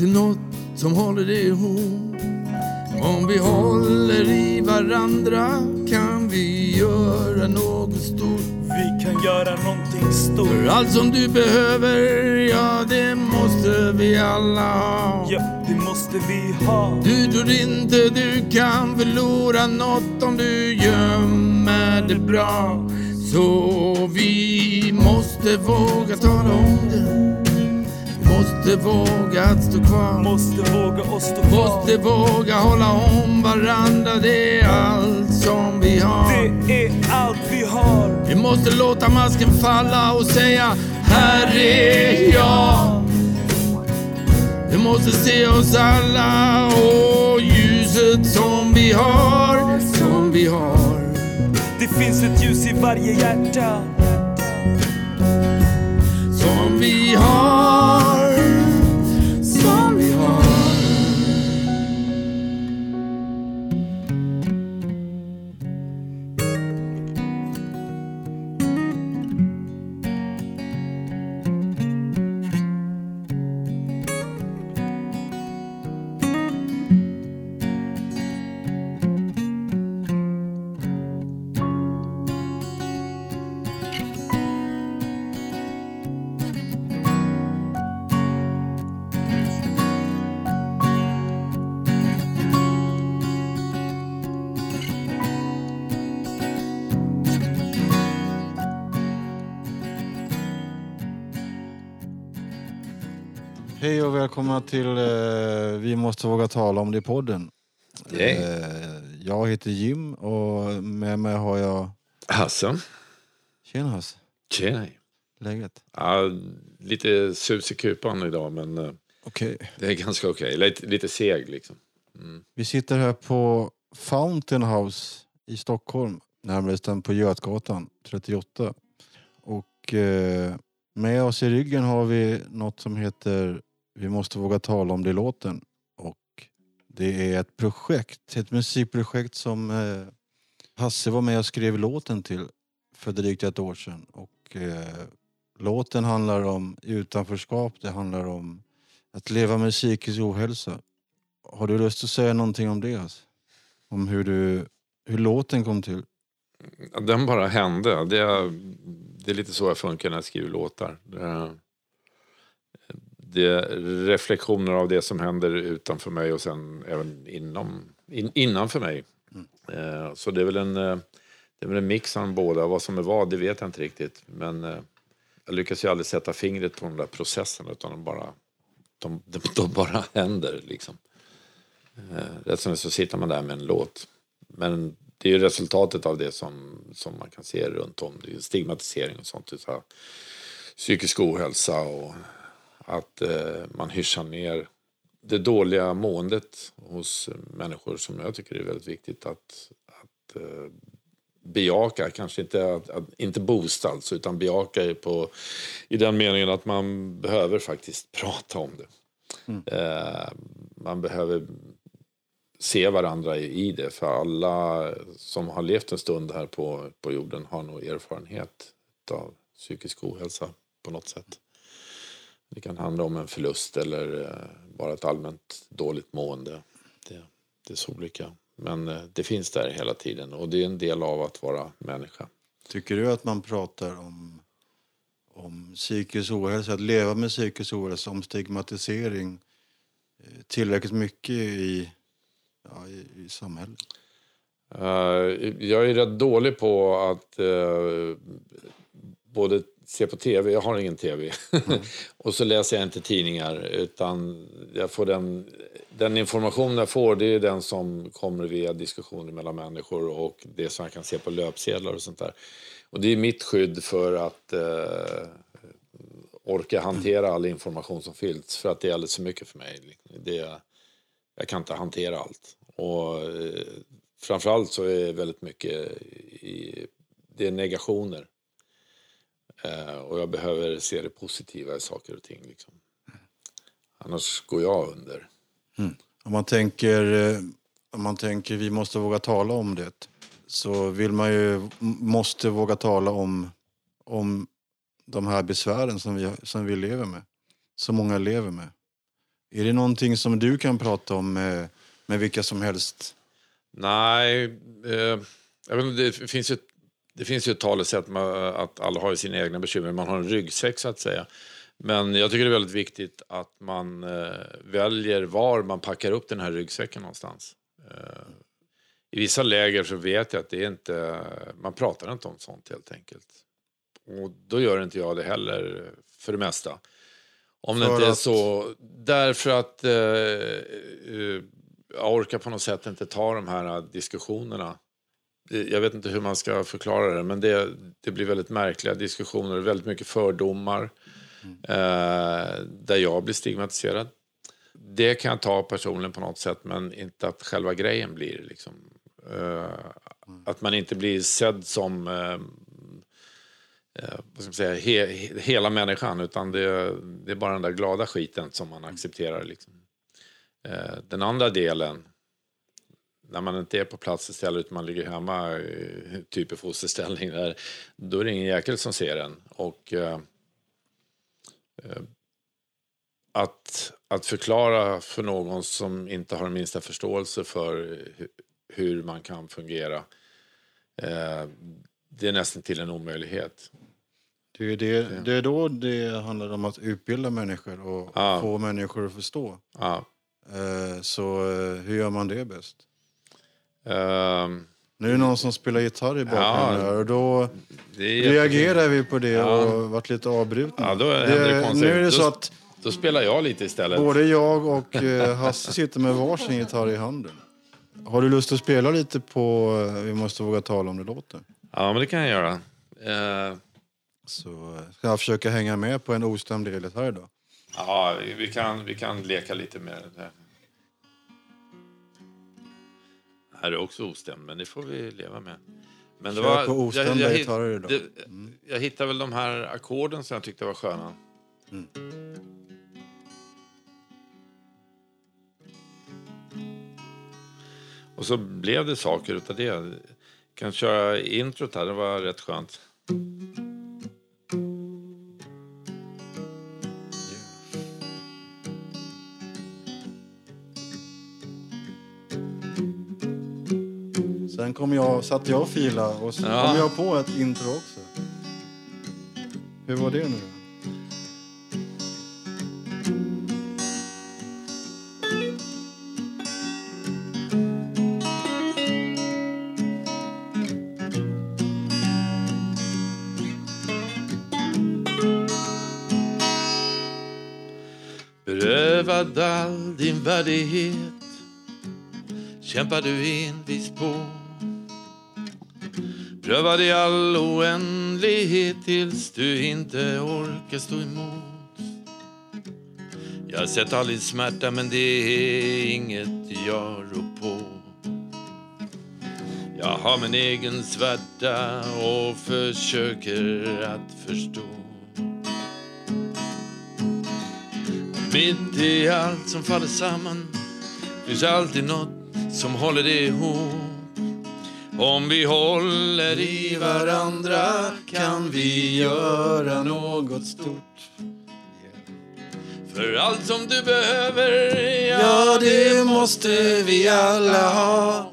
Alltid något som håller det ihop. Om vi håller i varandra kan vi göra något stort. Vi kan göra någonting stort För allt som du behöver, ja det måste vi alla ha. Ja, det måste vi ha Du tror inte du kan förlora något om du gömmer det bra. Så vi måste våga tala om det. Måste våga att stå kvar. Måste våga och stå kvar Måste våga hålla om varandra, det är allt som vi har. Det är allt vi har Vi måste låta masken falla och säga Här är jag. Vi måste se oss alla och ljuset som vi har, som vi har. Det finns ett ljus i varje hjärta välkomna till eh, Vi måste våga tala om det i podden. Hej. Eh, jag heter Jim och med mig har jag... Hasse. Tjena Hasse, Tjena. läget? Ja, lite sus i kupan idag men eh, Okej. det är ganska okej. Lite, lite seg liksom. Vi sitter här på Fountain House i Stockholm, närmare bestämt på Götgatan 38. Och eh, med oss i ryggen har vi något som heter vi måste våga tala om det låten. Och det är ett projekt, ett musikprojekt som eh, Hasse var med och skrev låten till för drygt ett år sedan. Och eh, låten handlar om utanförskap, det handlar om att leva med psykisk ohälsa. Har du lust att säga någonting om det? Alltså? Om hur, du, hur låten kom till? Den bara hände. Det är, det är lite så jag funkar när jag skriver låtar. Det det reflektioner av det som händer utanför mig och sen även inom, in, innanför mig. Eh, så det är väl en, eh, det är väl en mix av båda. Vad som är vad, det vet jag inte riktigt. Men eh, jag lyckas ju aldrig sätta fingret på den där processen utan de bara, de, de, de bara händer liksom. Eh, rätt som det så sitter man där med en låt. Men det är ju resultatet av det som, som man kan se runt om. Det är stigmatisering och sånt. Så här, psykisk ohälsa och att eh, man hyschar ner det dåliga måendet hos människor som jag tycker är väldigt viktigt att, att eh, bejaka. Kanske inte, att, att, inte boosta alltså, utan bejaka på, i den meningen att man behöver faktiskt prata om det. Eh, man behöver se varandra i i det. För alla som har levt en stund här på, på jorden har nog erfarenhet av psykisk ohälsa på något sätt. Det kan handla om en förlust eller eh, bara ett allmänt dåligt mående. Det, det är så olika. Men eh, det finns där hela tiden och det är en del av att vara människa. Tycker du att man pratar om, om psykisk ohälsa, att leva med psykisk ohälsa, om stigmatisering eh, tillräckligt mycket i, ja, i, i samhället? Jag är rätt dålig på att eh, både se på tv, jag har ingen tv, och så läser jag inte tidningar utan jag får den, den information jag får det är den som kommer via diskussioner mellan människor och det som jag kan se på löpsedlar och sånt där. Och det är mitt skydd för att eh, orka hantera all information som finns för att det är alldeles för mycket för mig. Det, jag kan inte hantera allt. Och eh, framförallt så är väldigt mycket i, det är negationer. Eh, och jag behöver se det positiva i saker och ting. Liksom. Annars går jag under. Om man tänker, eh, om man tänker vi måste våga tala om det så vill man ju, måste våga tala om, om de här besvären som vi, som vi lever med. Som många lever med. Är det någonting som du kan prata om med, med vilka som helst? Nej, eh, jag vet inte, det, finns ju, det finns ju ett talesätt med att alla har sina egna bekymmer. Man har en ryggsäck så att säga. Men jag tycker det är väldigt viktigt att man eh, väljer var man packar upp den här ryggsäcken någonstans. Eh, I vissa läger så vet jag att det är inte, man pratar inte om sånt helt enkelt. Och då gör inte jag det heller eh, för det mesta. Om det För inte är så, därför att eh, eh, jag orkar på något sätt inte ta de här diskussionerna. Jag vet inte hur man ska förklara det, men det, det blir väldigt märkliga diskussioner, väldigt mycket fördomar. Eh, där jag blir stigmatiserad. Det kan jag ta personligen på något sätt, men inte att själva grejen blir liksom... Eh, att man inte blir sedd som... Eh, eh vad ska man säga, he, he, hela människan, utan det, det är bara den där glada skiten som man accepterar. Liksom. Eh, den andra delen, när man inte är på plats istället utan man ligger hemma, typ i fosterställning, där, då är det ingen jäkel som ser en. Och eh, eh, att, att förklara för någon som inte har minsta förståelse för hu- hur man kan fungera, eh, det är nästan till en omöjlighet. Det är, det, det är då det handlar om att utbilda människor och Ja. få människor att förstå. Ja. Eh, Så eh, hur gör man det bäst? Ehm, Nu är det någon som spelar gitarr i bakgrunden Ja. och då reagerar vi på det Ja. och varit lite avbrutna. Ja, då händer det konstigt. nu är det så att Då spelar jag lite istället. både jag och eh, Hasse sitter med varsin gitarr i handen. Har du lust att spela lite på eh, Vi måste våga tala om det låter? Ja, men det kan jag göra. Eh, Så ska jag försöka hänga med på en ostämd del här idag. ja, vi- vi kan, vi kan leka lite med det. Är också ostämd, men det får vi leva med. Men det Kör var, på ostämda hitt- gitarrer idag. det, jag hittade väl de här ackorden som jag tyckte var sköna. Och så blev det saker utav det. Jag kan köra introt här, det var rätt skönt. Sen kom jag, satt jag och fila och så Ja. kom jag på ett intro också. Hur var det nu? Berövad all din värdighet kämpar du envis på Prövad i all oändlighet tills du inte orkar stå emot. Jag har sett all din smärta men det är inget jag rår på. Jag har min egen svärta och försöker att förstå. Mitt i allt som faller samman finns alltid något som håller ihop. Om vi håller i varandra kan vi göra något stort. För allt som du behöver, ja det måste vi alla ha.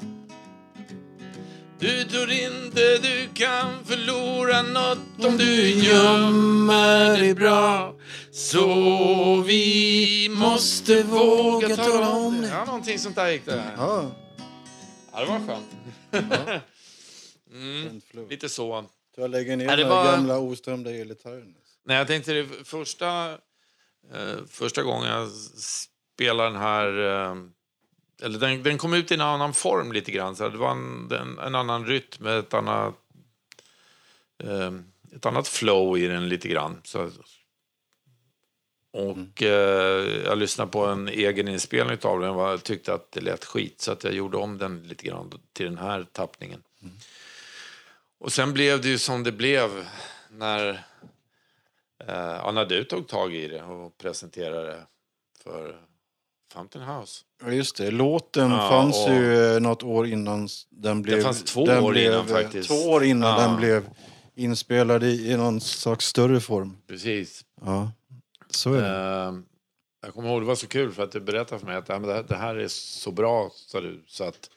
Du tror inte du kan förlora något om du gömmer dig bra. Så vi måste våga tala om det. Ja, någonting sånt där gick det. Ja, Ja, det var skönt. mm, lite så. Jag lägger ner Ja, det de var- gamla oströmda elgitarrerna. Nej, jag tänkte det första, eh, första gången jag spelade den här... Eh, eller den, den kom ut i en annan form lite grann. Så det var en, en, en annan rytm, ett annat, eh, ett annat flow i den lite grann. Så, och eh, jag lyssnade på en egen inspelning av den och jag tyckte att det lät skit. Så att jag gjorde om den lite grann till den här tappningen. Och sen blev det ju som det blev när Eh, när du tog tag i det och presenterade det för Fountain House. Ja, just det. Låten Ja, fanns och- ju något år innan den blev... fanns två den år blev, innan faktiskt. Två år innan Ja. den blev inspelad i, i någon slags större form. Precis. Ja, så är det. Eh, jag kommer ihåg det var så kul för att du berättade för mig att "Ja, men det, här, det här är så bra sa du, så att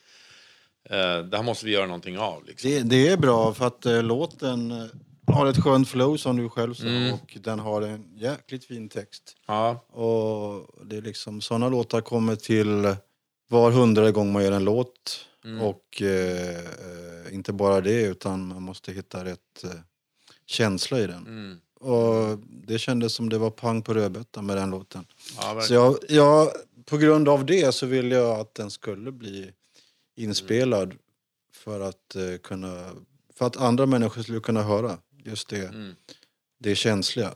eh, det här måste vi göra någonting av. Liksom. Det, det är bra för att eh, låten eh, har ett skönt flow som du själv sa Mm. och den har en jäkligt fin text. Ja, Och det är liksom sådana låtar kommer till var hundrade gång man gör en låt. Mm. Och eh, inte bara det utan man måste hitta rätt eh, känsla i den. mm. Och det kändes som det var pang på rödbetan med den låten. ja Så jag, jag, på grund av det så ville jag att den skulle bli inspelad för att eh, kunna för att andra människor skulle kunna höra just det, Mm. det känsliga.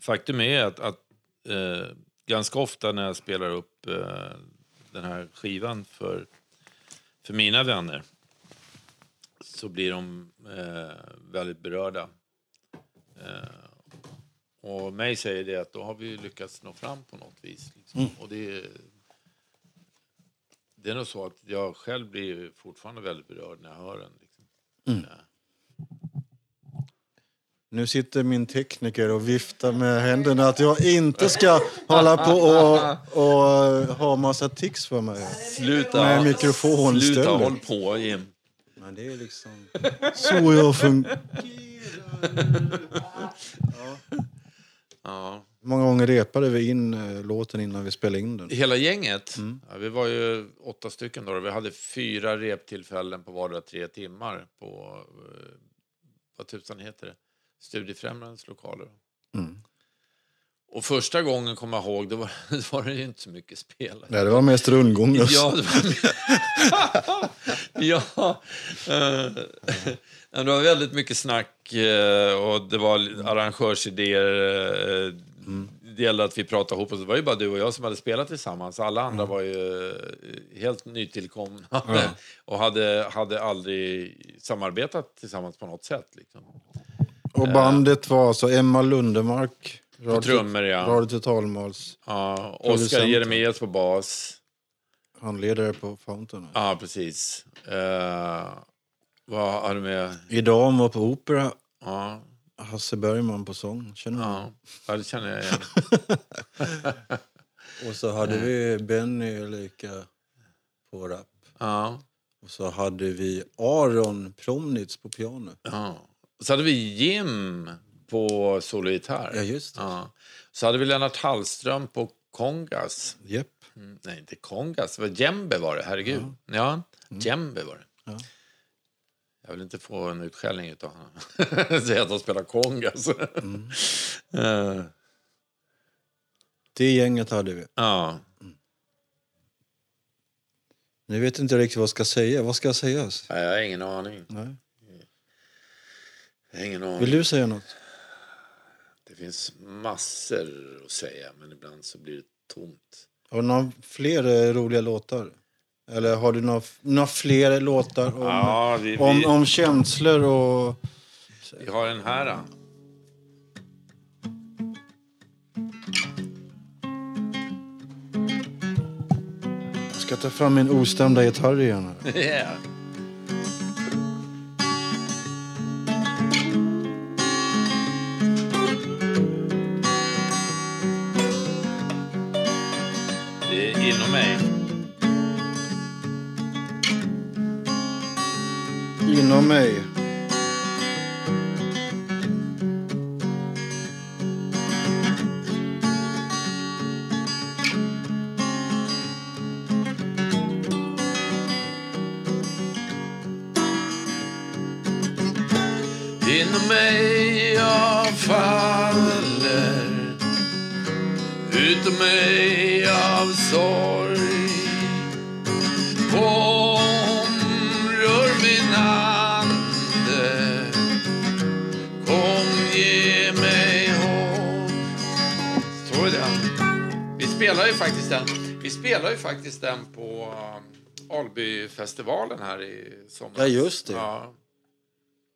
Faktum är att, att eh, ganska ofta när jag spelar upp eh, den här skivan för, för mina vänner så blir de eh, väldigt berörda. Eh, och mig säger det att då har vi lyckats nå fram på något vis. Liksom. Och det, är- det är nog så att jag själv blir fortfarande väldigt berörd när jag hör den. Liksom. Ja. Nu sitter min tekniker och viftar med händerna att jag inte ska hålla på och, och ha massa tics för mig. Sluta, Med mikrofonstället. sluta håll på Jim. Men det är liksom så jag fungerar. Ja. Många gånger repade vi in eh, låten innan vi spelade in den? Hela gänget? Ja, vi var ju åtta stycken då. Vi hade fyra reptillfällen på vardera tre timmar på, eh, vad tusan heter det, Studiefrämjandets lokaler. Mm. Och första gången, kommer jag ihåg, då var, då var det inte så mycket spel. Nej, det var mest rundgång. Ja, det var, ja eh, det var väldigt mycket snack eh, och det var arrangörsidéer. eh, Det gällde att vi pratade ihop oss. Det var ju bara du och jag som hade spelat tillsammans. Alla andra var ju eh, helt nytillkomna och hade, hade aldrig samarbetat tillsammans på något sätt. Liksom. Och bandet var alltså Emma Lundemark, Radio, trummor, ja. Radio Totalmals, Ja, Oskar. Jeremias på bas. handledare på Fountain. Ja, precis. Eh, vad hade vi med? Idag var på opera, Ja, Hasse Bergman på sång. Känner du? ja, ja, det känner jag igen. Och så hade vi Benny Ulrika på rap. Ja, Och så hade vi Aron Promnitz på piano. ja. Så hade vi Jim på sologitarr. Ja, just. Ja. Så hade vi Lennart Hallström på kongas. Japp. Mm, nej, inte kongas. Var djembe var det, herregud. Ja, djembe var det. Ja. Jag vill inte få en utskällning utav honom. Säga att han spelar kongas. Eh, Det gänget hade vi. ja. Nu vet inte jag riktigt vad jag ska säga. Vad ska sägas? Nej, jag har ingen aning. Nej. Jag ingen aning. Vill du säga något? Det finns massor att säga, men ibland så blir det tomt. Har du några fler eh, roliga låtar? Eller har du några, några fler låtar om, Ja, vi, vi, om, om känslor och... vi har den här. Då. ska ta fram min ostämda gitarr igen. här. Yeah. Inom spelar ju faktiskt den på um, Albyfestivalen här i sommar. Ja, just det. Ja.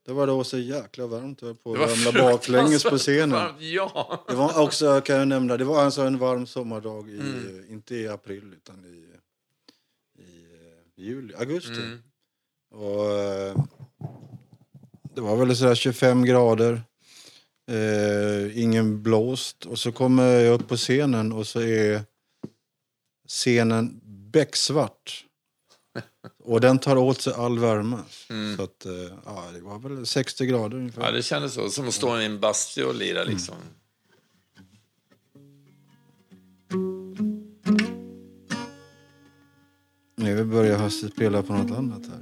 Det var då så jäkla varmt. Jag på att ramla baklänges på scenen. varmt, Ja. Det var också, kan jag nämna, det var alltså en varm sommardag, i, Mm. inte i april utan i, i eh, juli, augusti. Mm. Och, eh, det var väl sådär 25 grader, eh, ingen blåst. Och så kommer jag upp på scenen och så är scenen becksvart. Och den tar åt sig all värme. Mm. Så att, eh, ja, det var väl 60 grader ungefär. Ja, det kändes så. Som att stå i en bastu och lira liksom. Nu börjar hastigt spela på något annat här.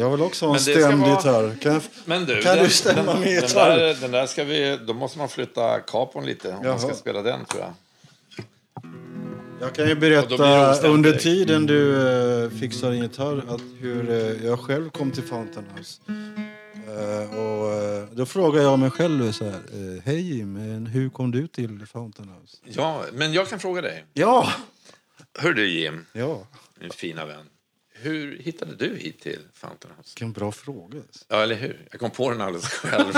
Jag vill också ha en stämd vara- gitarr. Kan jag, Men du, Kan den, du stämma den, med den, gitarr? där, den där ska vi... Då måste man flytta kapon lite om man ska Jaha. spela den tror jag. Jag kan ju berätta under tiden du eh, fixar din gitarr att hur eh, jag själv kom till Fountain House. Eh, och, då frågar jag mig själv så här. Hej Jim, hur kom du till Fountain House? Ja, men jag kan fråga dig. Ja! Hör du Jim, Ja, min fina vän. Hur hittade du hit till Fountain House? vilken bra fråga. Ja, eller hur? Jag kom på den alldeles själv.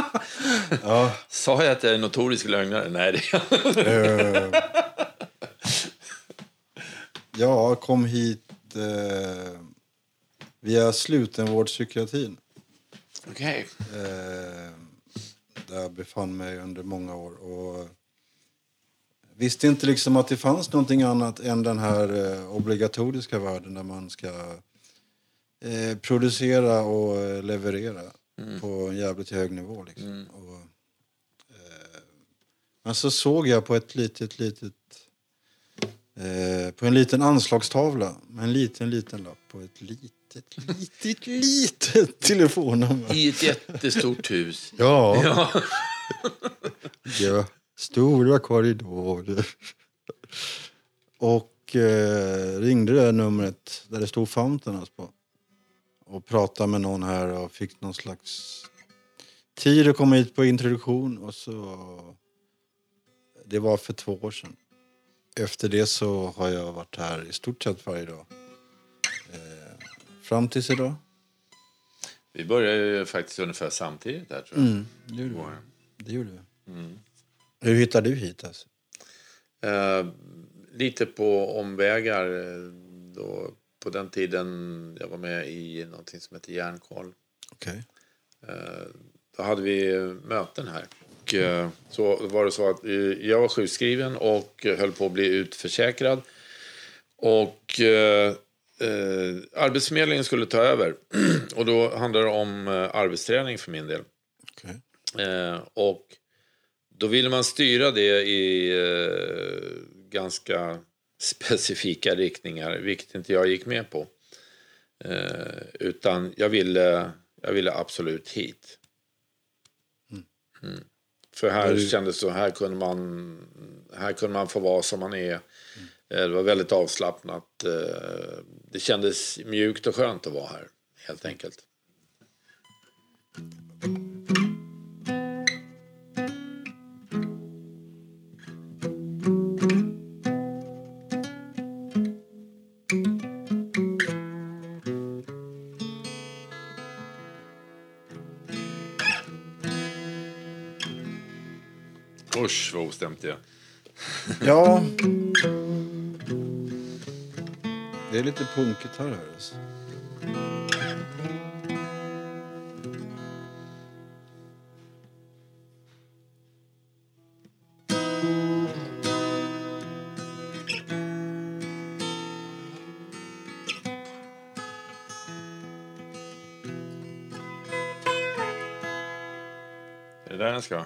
Ja, Sa jag att jag är notorisk lögnare? Nej, det är jag. Jag kom hit eh, via slutenvårdspsykiatrin. Okej. eh, där jag befann mig under många år. Och visste inte liksom att det fanns någonting annat än den här eh, obligatoriska världen där man ska eh, producera och eh, leverera på en jävligt hög nivå. Liksom. Och, eh, men så såg jag på ett litet, litet eh, på en liten anslagstavla med en liten, liten lapp på ett litet, litet, litet telefonnummer. I ett jättestort hus. Ja. Ja. ja. Stora korridorer. Och eh, ringde det numret där det stod Fountain House på. Och pratade med någon här och fick någon slags tid att komma hit på introduktion. Och så... Det var för två år sedan. Efter det så har jag varit här i stort sett varje dag. Eh, fram tills idag. Vi började ju faktiskt ungefär samtidigt där tror jag. Mm, det gjorde vi. Det gjorde vi. Mm. Hur hittade du hit alltså? Eh, lite på omvägar. eh, Då, på den tiden jag var med i någonting som heter Järnkoll. Okej. Eh, då hade vi möten här. Och, eh, så var det så att jag var sjukskriven och höll på att bli utförsäkrad. Och eh, eh, Arbetsförmedlingen skulle ta över. och då handlade det om eh, arbetsträning för min del. Okej. Eh, och då ville man styra det i ganska specifika riktningar, vilket inte jag gick med på. Utan jag ville, jag ville absolut hit. Mm. För här du- kändes så, här kunde man, här kunde man få vara som man är. Eh, Det var väldigt avslappnat. Eh, Det kändes mjukt och skönt att vara här, helt enkelt. Det är. Ja. Det är lite punkgitarr här. Alltså. Är det där den ska?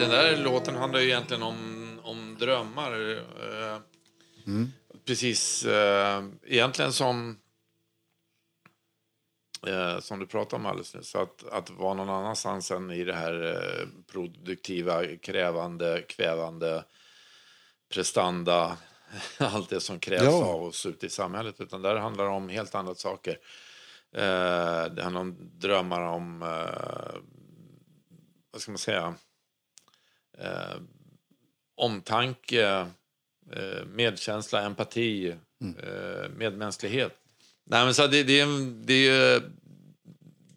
Den där, låten handlar ju egentligen om, om drömmar. eh, Precis, eh, egentligen som eh, som du pratade om alldeles nyss. Att, att vara någon annanstans än i det här eh, produktiva, krävande, kvävande, prestanda, allt det som krävs Ja. av oss ute i samhället. Utan där handlar det om helt andra saker. Det handlar om drömmar om, vad ska man säga, eh, omtanke, eh, medkänsla, empati, eh, medmänsklighet. Nej, men så det, det, är, det, är,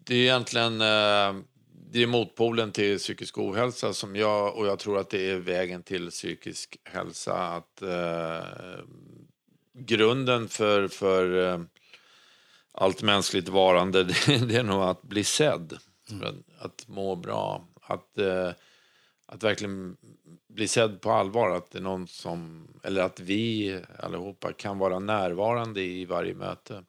det är egentligen eh, det är motpolen till psykisk ohälsa som jag, och jag tror att det är vägen till psykisk hälsa. Att eh, grunden för, för eh, allt mänskligt varande det, är nog att bli sedd. Att, att må bra. Att, att verkligen bli sedd på allvar. Att det är någon som, eller att vi allihopa kan vara närvarande i varje möte.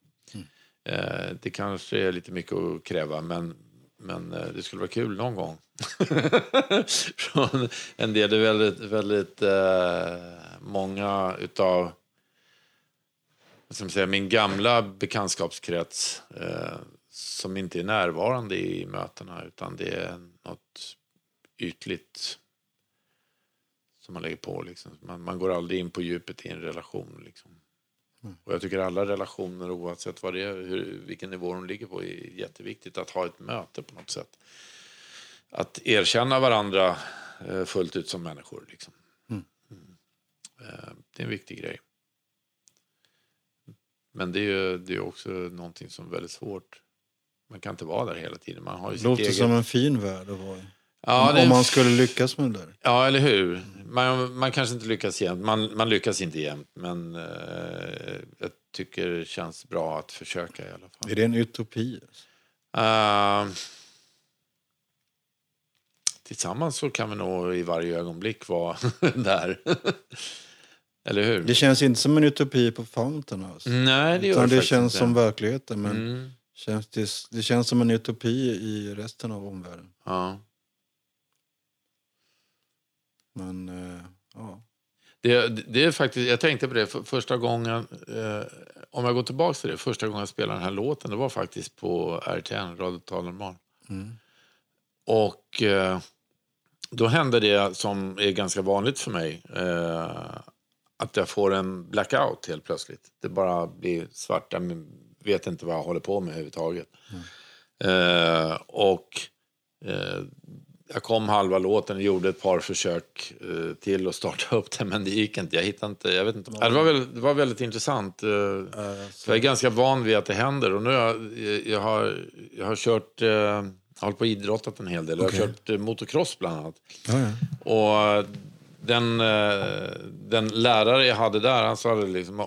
Eh, det kanske är lite mycket att kräva, men, men eh, det skulle vara kul någon gång. Från en del, är väldigt, väldigt eh, många utav man säga, min gamla bekantskapskrets eh, som inte är närvarande i mötena utan det är något ytligt som man lägger på. Liksom. Man, man går aldrig in på djupet i en relation. Liksom. Och jag tycker alla relationer oavsett vad det är, hur, vilken nivå de ligger på är jätteviktigt att ha ett möte på något sätt. Att erkänna varandra eh, fullt ut som människor. Liksom. Mm. Eh, det är en viktig grej. Men det är ju det är också någonting som är väldigt svårt. Man kan inte vara där hela tiden. Man har ju låter eget... som en fin värld att vara i. ja, det Om en man skulle lyckas med det där. Ja, eller hur? Man, man kanske inte lyckas jämt. Man, man lyckas inte jämt, men eh, jag tycker det känns bra att försöka i alla fall. Är det en utopi? Eh, tillsammans så kan vi nog i varje ögonblick vara där. eller hur? Det känns inte som en utopi på Fountain House. Nej, det gör Utan det faktiskt känns inte. som verkligheten. Men Mm, känns det, det känns som en utopi i resten av omvärlden. ja. Men eh, ja. Det, det är faktiskt, jag tänkte på det för, första gången, eh, om jag går tillbaka till det, första gången jag spelade den här låten, det var faktiskt på RTN, Radio Normal. Mm. Och eh, då hände det som är ganska vanligt för mig. Eh, att jag får en blackout helt plötsligt. Det bara blir svart. Jag vet inte vad jag håller på med överhuvudtaget. Eh, och eh, jag kom halva låten och gjorde ett par försök eh, till att starta upp den men det gick inte. Jag hittade inte. Jag vet inte. Det, var väl, det var väldigt intressant. Eh, jag är ganska van vid att det händer och nu har jag, jag, har, jag har kört eh, jag har på idrottat en hel del. Jag har kört motocross bland annat. Ja, ja. Och den, den lärare jag hade där, han sa det liksom,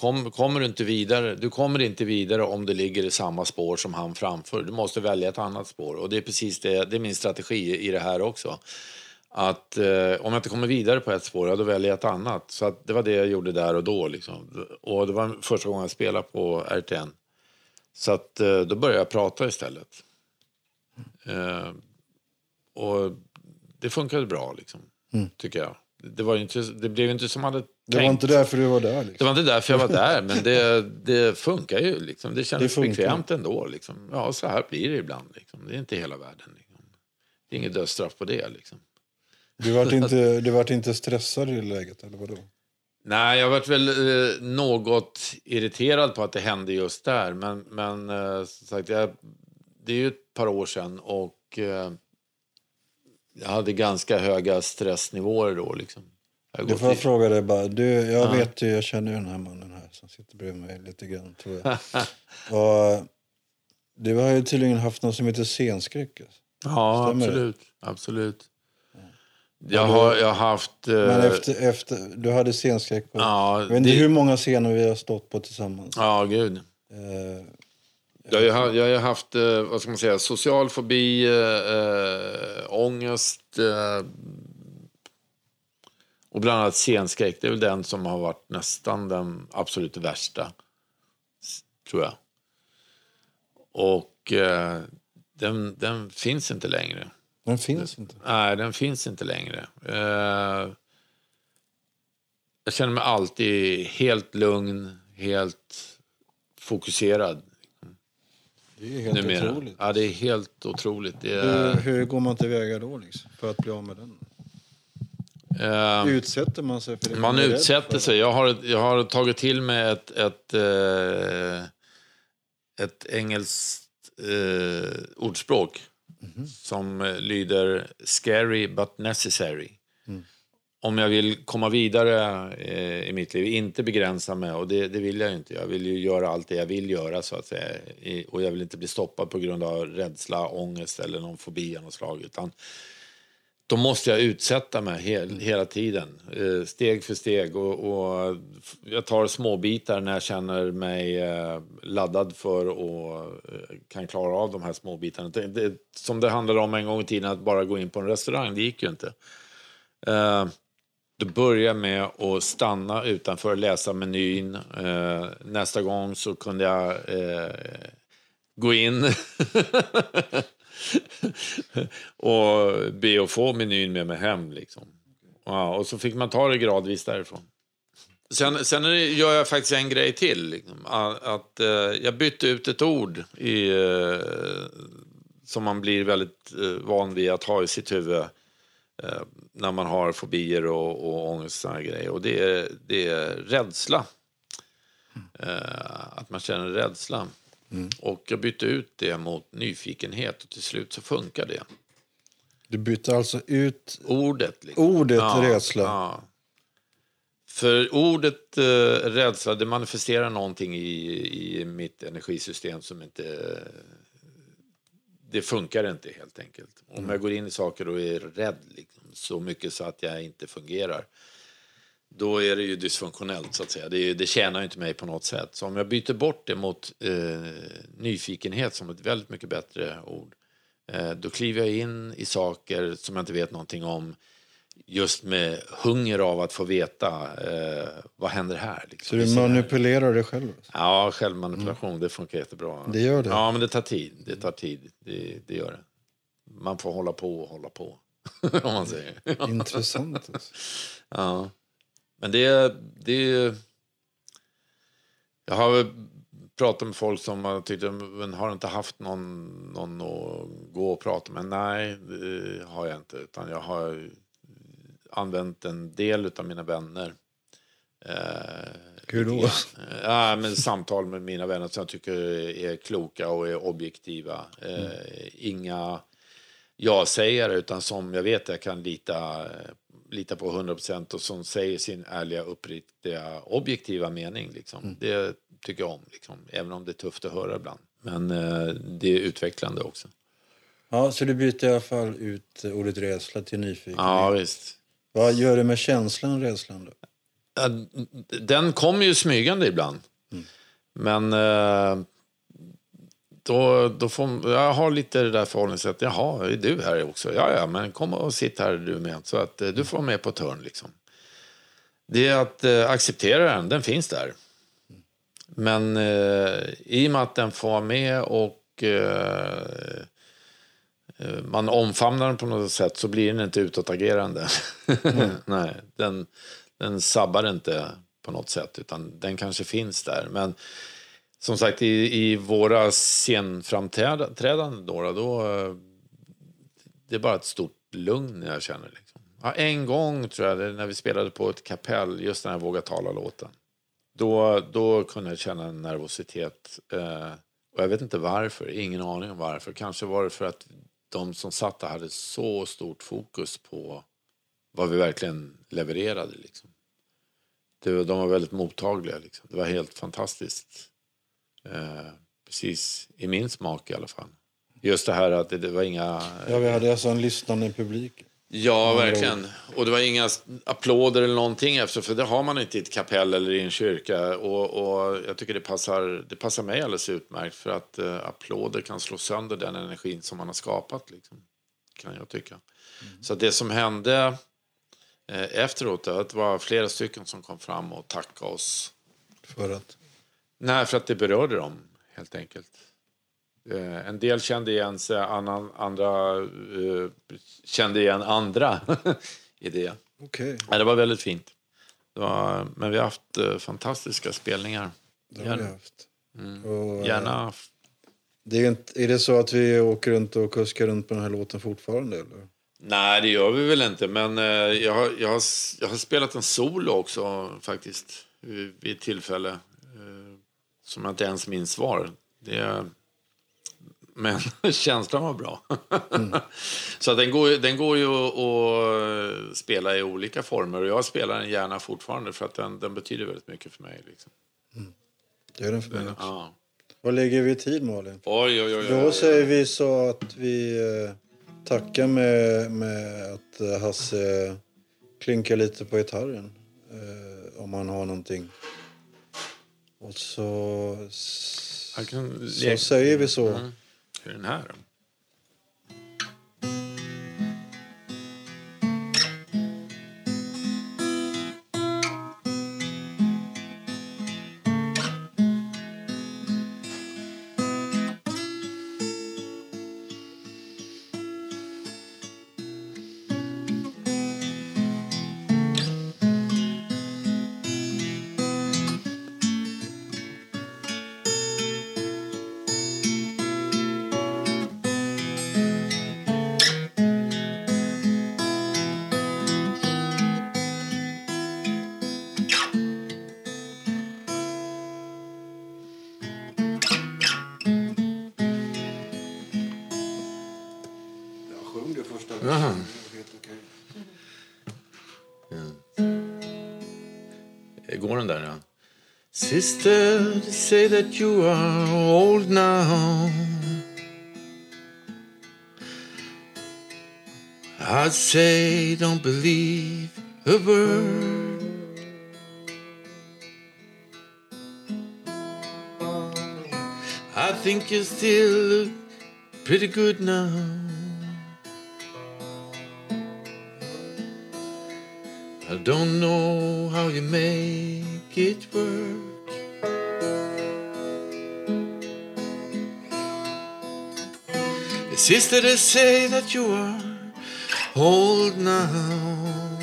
kom, kommer du inte vidare, du kommer inte vidare om du ligger i samma spår som han framför. Du måste välja ett annat spår. Och det är precis det, det är min strategi i det här också. Att eh, om jag inte kommer vidare på ett spår, ja, då väljer jag ett annat. Så det var det jag gjorde där och då. Liksom. Och det var första gången jag spelade på RTN. Så att eh, då började jag prata istället. Eh, och det funkade bra, liksom, tycker jag. Det, var inte, det blev inte som man hade Det var tänkt. inte därför du var där. Det Liksom. var inte därför jag var där, men det, det funkar ju. Liksom. Det kändes Det bekvämt ändå. Liksom. Ja, så här blir det ibland. Liksom. Det är inte hela världen. Liksom. Det är inget dödsstraff på det. Liksom. Du vart inte, du vart inte stressad i läget, eller vadå? Nej, jag varit väl eh, något irriterad på att det hände just där. Men, men eh, som sagt, jag, det är ju ett par år sedan och eh, jag hade ganska höga stressnivåer då. Liksom. Jag Du får jag fråga dig bara. Du, jag Ja. vet ju, jag känner ju den här mannen här som sitter bredvid mig lite grann tror jag. och du har ju tydligen haft något som heter scenskräck. alltså. Ja, Stämmer det? absolut. absolut. Jag har, jag har haft... eh, Men efter, efter, du hade scenskräck på... ja, jag vet inte det- hur många scener vi har stått på tillsammans. Ja, gud. Eh, Jag har, jag har haft, eh, vad ska man säga, social fobi, äh, ångest eh, och bland annat scenskräck. Det är väl den som har varit nästan den absolut värsta, tror jag. Och eh, den, den finns inte längre. den finns inte. Nej, den finns inte längre. Eh, jag känner mig alltid helt lugn, helt fokuserad. Det är helt numera. otroligt. Ja, det är helt otroligt. Det Hur, är, hur går man tillväga då liksom, för att bli av med den? eh, Utsätter man sig för det? man är utsätter sig. Jag har, jag har tagit till mig ett, ett, eh, ett engelskt eh, ordspråk Mhm. som eh, lyder scary but necessary. Om jag vill komma vidare eh, i mitt liv, inte begränsa mig, och det, det vill jag ju inte. Jag vill ju göra allt det jag vill göra, så att säga. I, och jag vill inte bli stoppad på grund av rädsla, ångest eller någon fobi av något slag. Utan då måste jag utsätta mig hel, hela tiden, eh, steg för steg. Och, och jag tar små bitar när jag känner mig eh, laddad för och eh, kan klara av de här små bitarna. Det, det, som det handlade om en gång i tiden, att bara gå in på en restaurang, det gick ju inte. Eh, Eh, då började jag med att stanna utanför och läsa menyn. Eh, nästa gång så kunde jag eh, gå in och be att få menyn med mig hem. Liksom. Ja, och så fick man ta det gradvis därifrån. Sen, sen gör jag faktiskt en grej till. Liksom, att, att, eh, jag bytte ut ett ord i, eh, som man blir väldigt eh, van vid att ha i sitt huvud eh, när man har fobier och, och ångest och grejer. Och det är, det är rädsla. Eh, att man känner rädsla. Och jag bytte ut det mot nyfikenhet och till slut så funkar det. Du bytte alltså ut Ordet. Liksom. ordet Ja, rädsla. Ja. För ordet eh, rädsla, det manifesterar någonting i, i mitt energisystem som inte... Det funkar inte helt enkelt. Om jag går in i saker och är rädd liksom, så mycket så att jag inte fungerar då är det ju dysfunktionellt så att säga. Det, det tjänar ju inte mig på något sätt. Så om jag byter bort det mot eh, nyfikenhet som ett väldigt mycket bättre ord. Eh, då kliver jag in i saker som jag inte vet någonting om. Just med hunger av att få veta eh, vad händer här. Så Liksom. du ser här. manipulerar dig själv? alltså? Ja, självmanipulation, det funkar jättebra. Det gör det? Ja, men det tar tid. Det tar tid. Det, det gör det. Man får hålla på och hålla på. om man säger. Intressant. Alltså. Ja. Men det, det... Jag har pratat med folk som har tyckt men har du inte haft någon, någon att gå och prata med? Nej, det har jag inte. Utan jag har använt en del av mina vänner Eh, Hur då? Ja, men samtal med mina vänner som jag tycker är kloka och är objektiva. Eh, Inga ja-sägare, utan som jag vet jag kan lita, lita på 100% och som säger sin ärliga, uppriktiga, objektiva mening. Liksom. Det tycker jag om, liksom. även om det är tufft att höra ibland. Men eh, det är utvecklande också. Ja, så du byter i alla fall ut ordet rädsla till nyfikenhet. Ja, visst. Vad gör det med känslan rädslan då? Den kommer ju smygande ibland. Men eh, då, då får jag har lite det där förhållningssättet. Jaha, är du här också? Ja, ja, men kom och sitt här du med. Så att eh, du får vara med på ett hörn liksom. Det är att eh, acceptera den, den finns där. Men eh, i och med att den får med och man omfamnar den på något sätt så blir den inte utåtagerande. Nej, den, den sabbar inte på något sätt utan den kanske finns där. Men som sagt i, i våra scenframträdanden då, då eh, det är bara ett stort lugn jag känner. Liksom. Ja, en gång tror jag, när vi spelade på ett kapell, just den här Våga tala-låten. Då, då kunde jag känna en nervositet. Eh, och jag vet inte varför, ingen aning om varför. Kanske var det för att de som satt där hade så stort fokus på vad vi verkligen levererade. Liksom. Det, de var väldigt mottagliga. Liksom. Det var helt fantastiskt. Eh, precis i min smak i alla fall. Just det här att det, det var inga... Ja, vi hade alltså en lyssnande publik. Ja, verkligen. Och det var inga applåder eller någonting efter, för det har man inte i ett kapell eller i en kyrka. Och, och jag tycker det passar, det passar mig alldeles utmärkt, för att eh, applåder kan slå sönder den energin som man har skapat, liksom, kan jag tycka. Så att det som hände eh, efteråt, det var flera stycken som kom fram och tackade oss. För att... Nej, för att det berörde dem, helt enkelt. Eh, en del kände igen sig, annan, andra eh, kände igen andra i det. Okej, Ja, det var väldigt fint. Det var, men vi har haft eh, fantastiska spelningar. det har vi Gärna. haft. Mm. Och, Gärna. Det är, inte, är det så att vi åker runt och kuskar runt på den här låten fortfarande? Eller? Nej, det gör vi väl inte. Men eh, jag, har, jag, har, jag har spelat en solo också faktiskt. Vid ett tillfälle. Som jag inte ens minns svar. Det, men känslan var bra. Så att den, går, den går ju att, spela i olika former. Och jag spelar den gärna fortfarande för att den, den betyder väldigt mycket för mig. Liksom. Det gör den för mig också. Ja. Vad lägger vi tid Malin? Oj, oj, oj, Då säger vi så att vi eh, tackar med, med att eh, Hasse klinkar lite på gitarren. Eh, om han har någonting. Och så, så säger vi så. Mm. Hur är den här? Say that you are old now. I'd say don't believe a word. I think you still look pretty good now. I don't know how you make it work. Sister, they say that you are old now,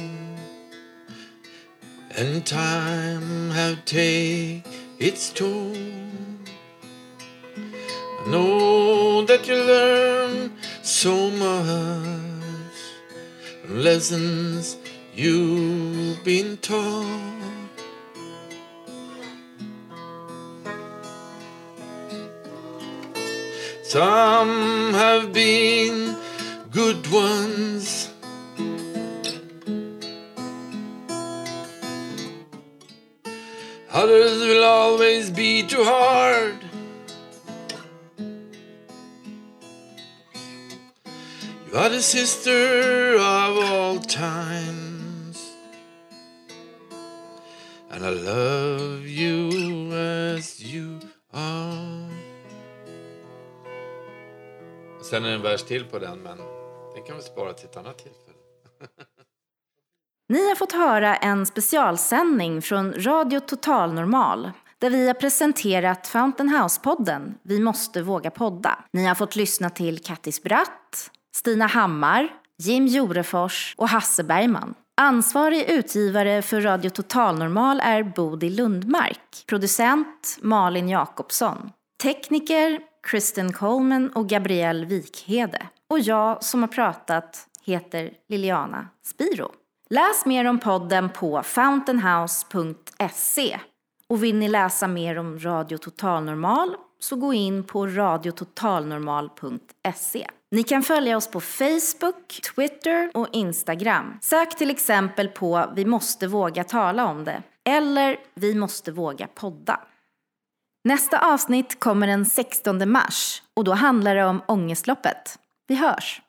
and time have take its toll. I know that you learn so much lessons you've been taught. Some have been good ones. Others will always be too hard. You are the sister of all times. And I love you as you are. Sen är det en vers till på den, men den kan vi spara till ett annat tillfälle. Ni har fått höra en specialsändning från Radio Total Normal där vi har presenterat Fountain House-podden Vi måste våga podda. Ni har fått lyssna till Kattis Bratt, Stina Hammar, Jim Jorefors och Hasse Bergman. Ansvarig utgivare för Radio Total Normal är Bodil Lundmark. Producent Malin Jakobsson. Tekniker Kristen Coleman och Gabrielle Wikhede. Och jag som har pratat heter Liliana Spiro. Läs mer om podden på fountainhouse.se. Och vill ni läsa mer om Radio Total Normal så gå in på radiototalnormal.se. Ni kan följa oss på Facebook, Twitter och Instagram. Sök till exempel på Vi måste våga tala om det eller Vi måste våga podda. Nästa avsnitt kommer den 16 mars och då handlar det om ångestloppet. Vi hörs!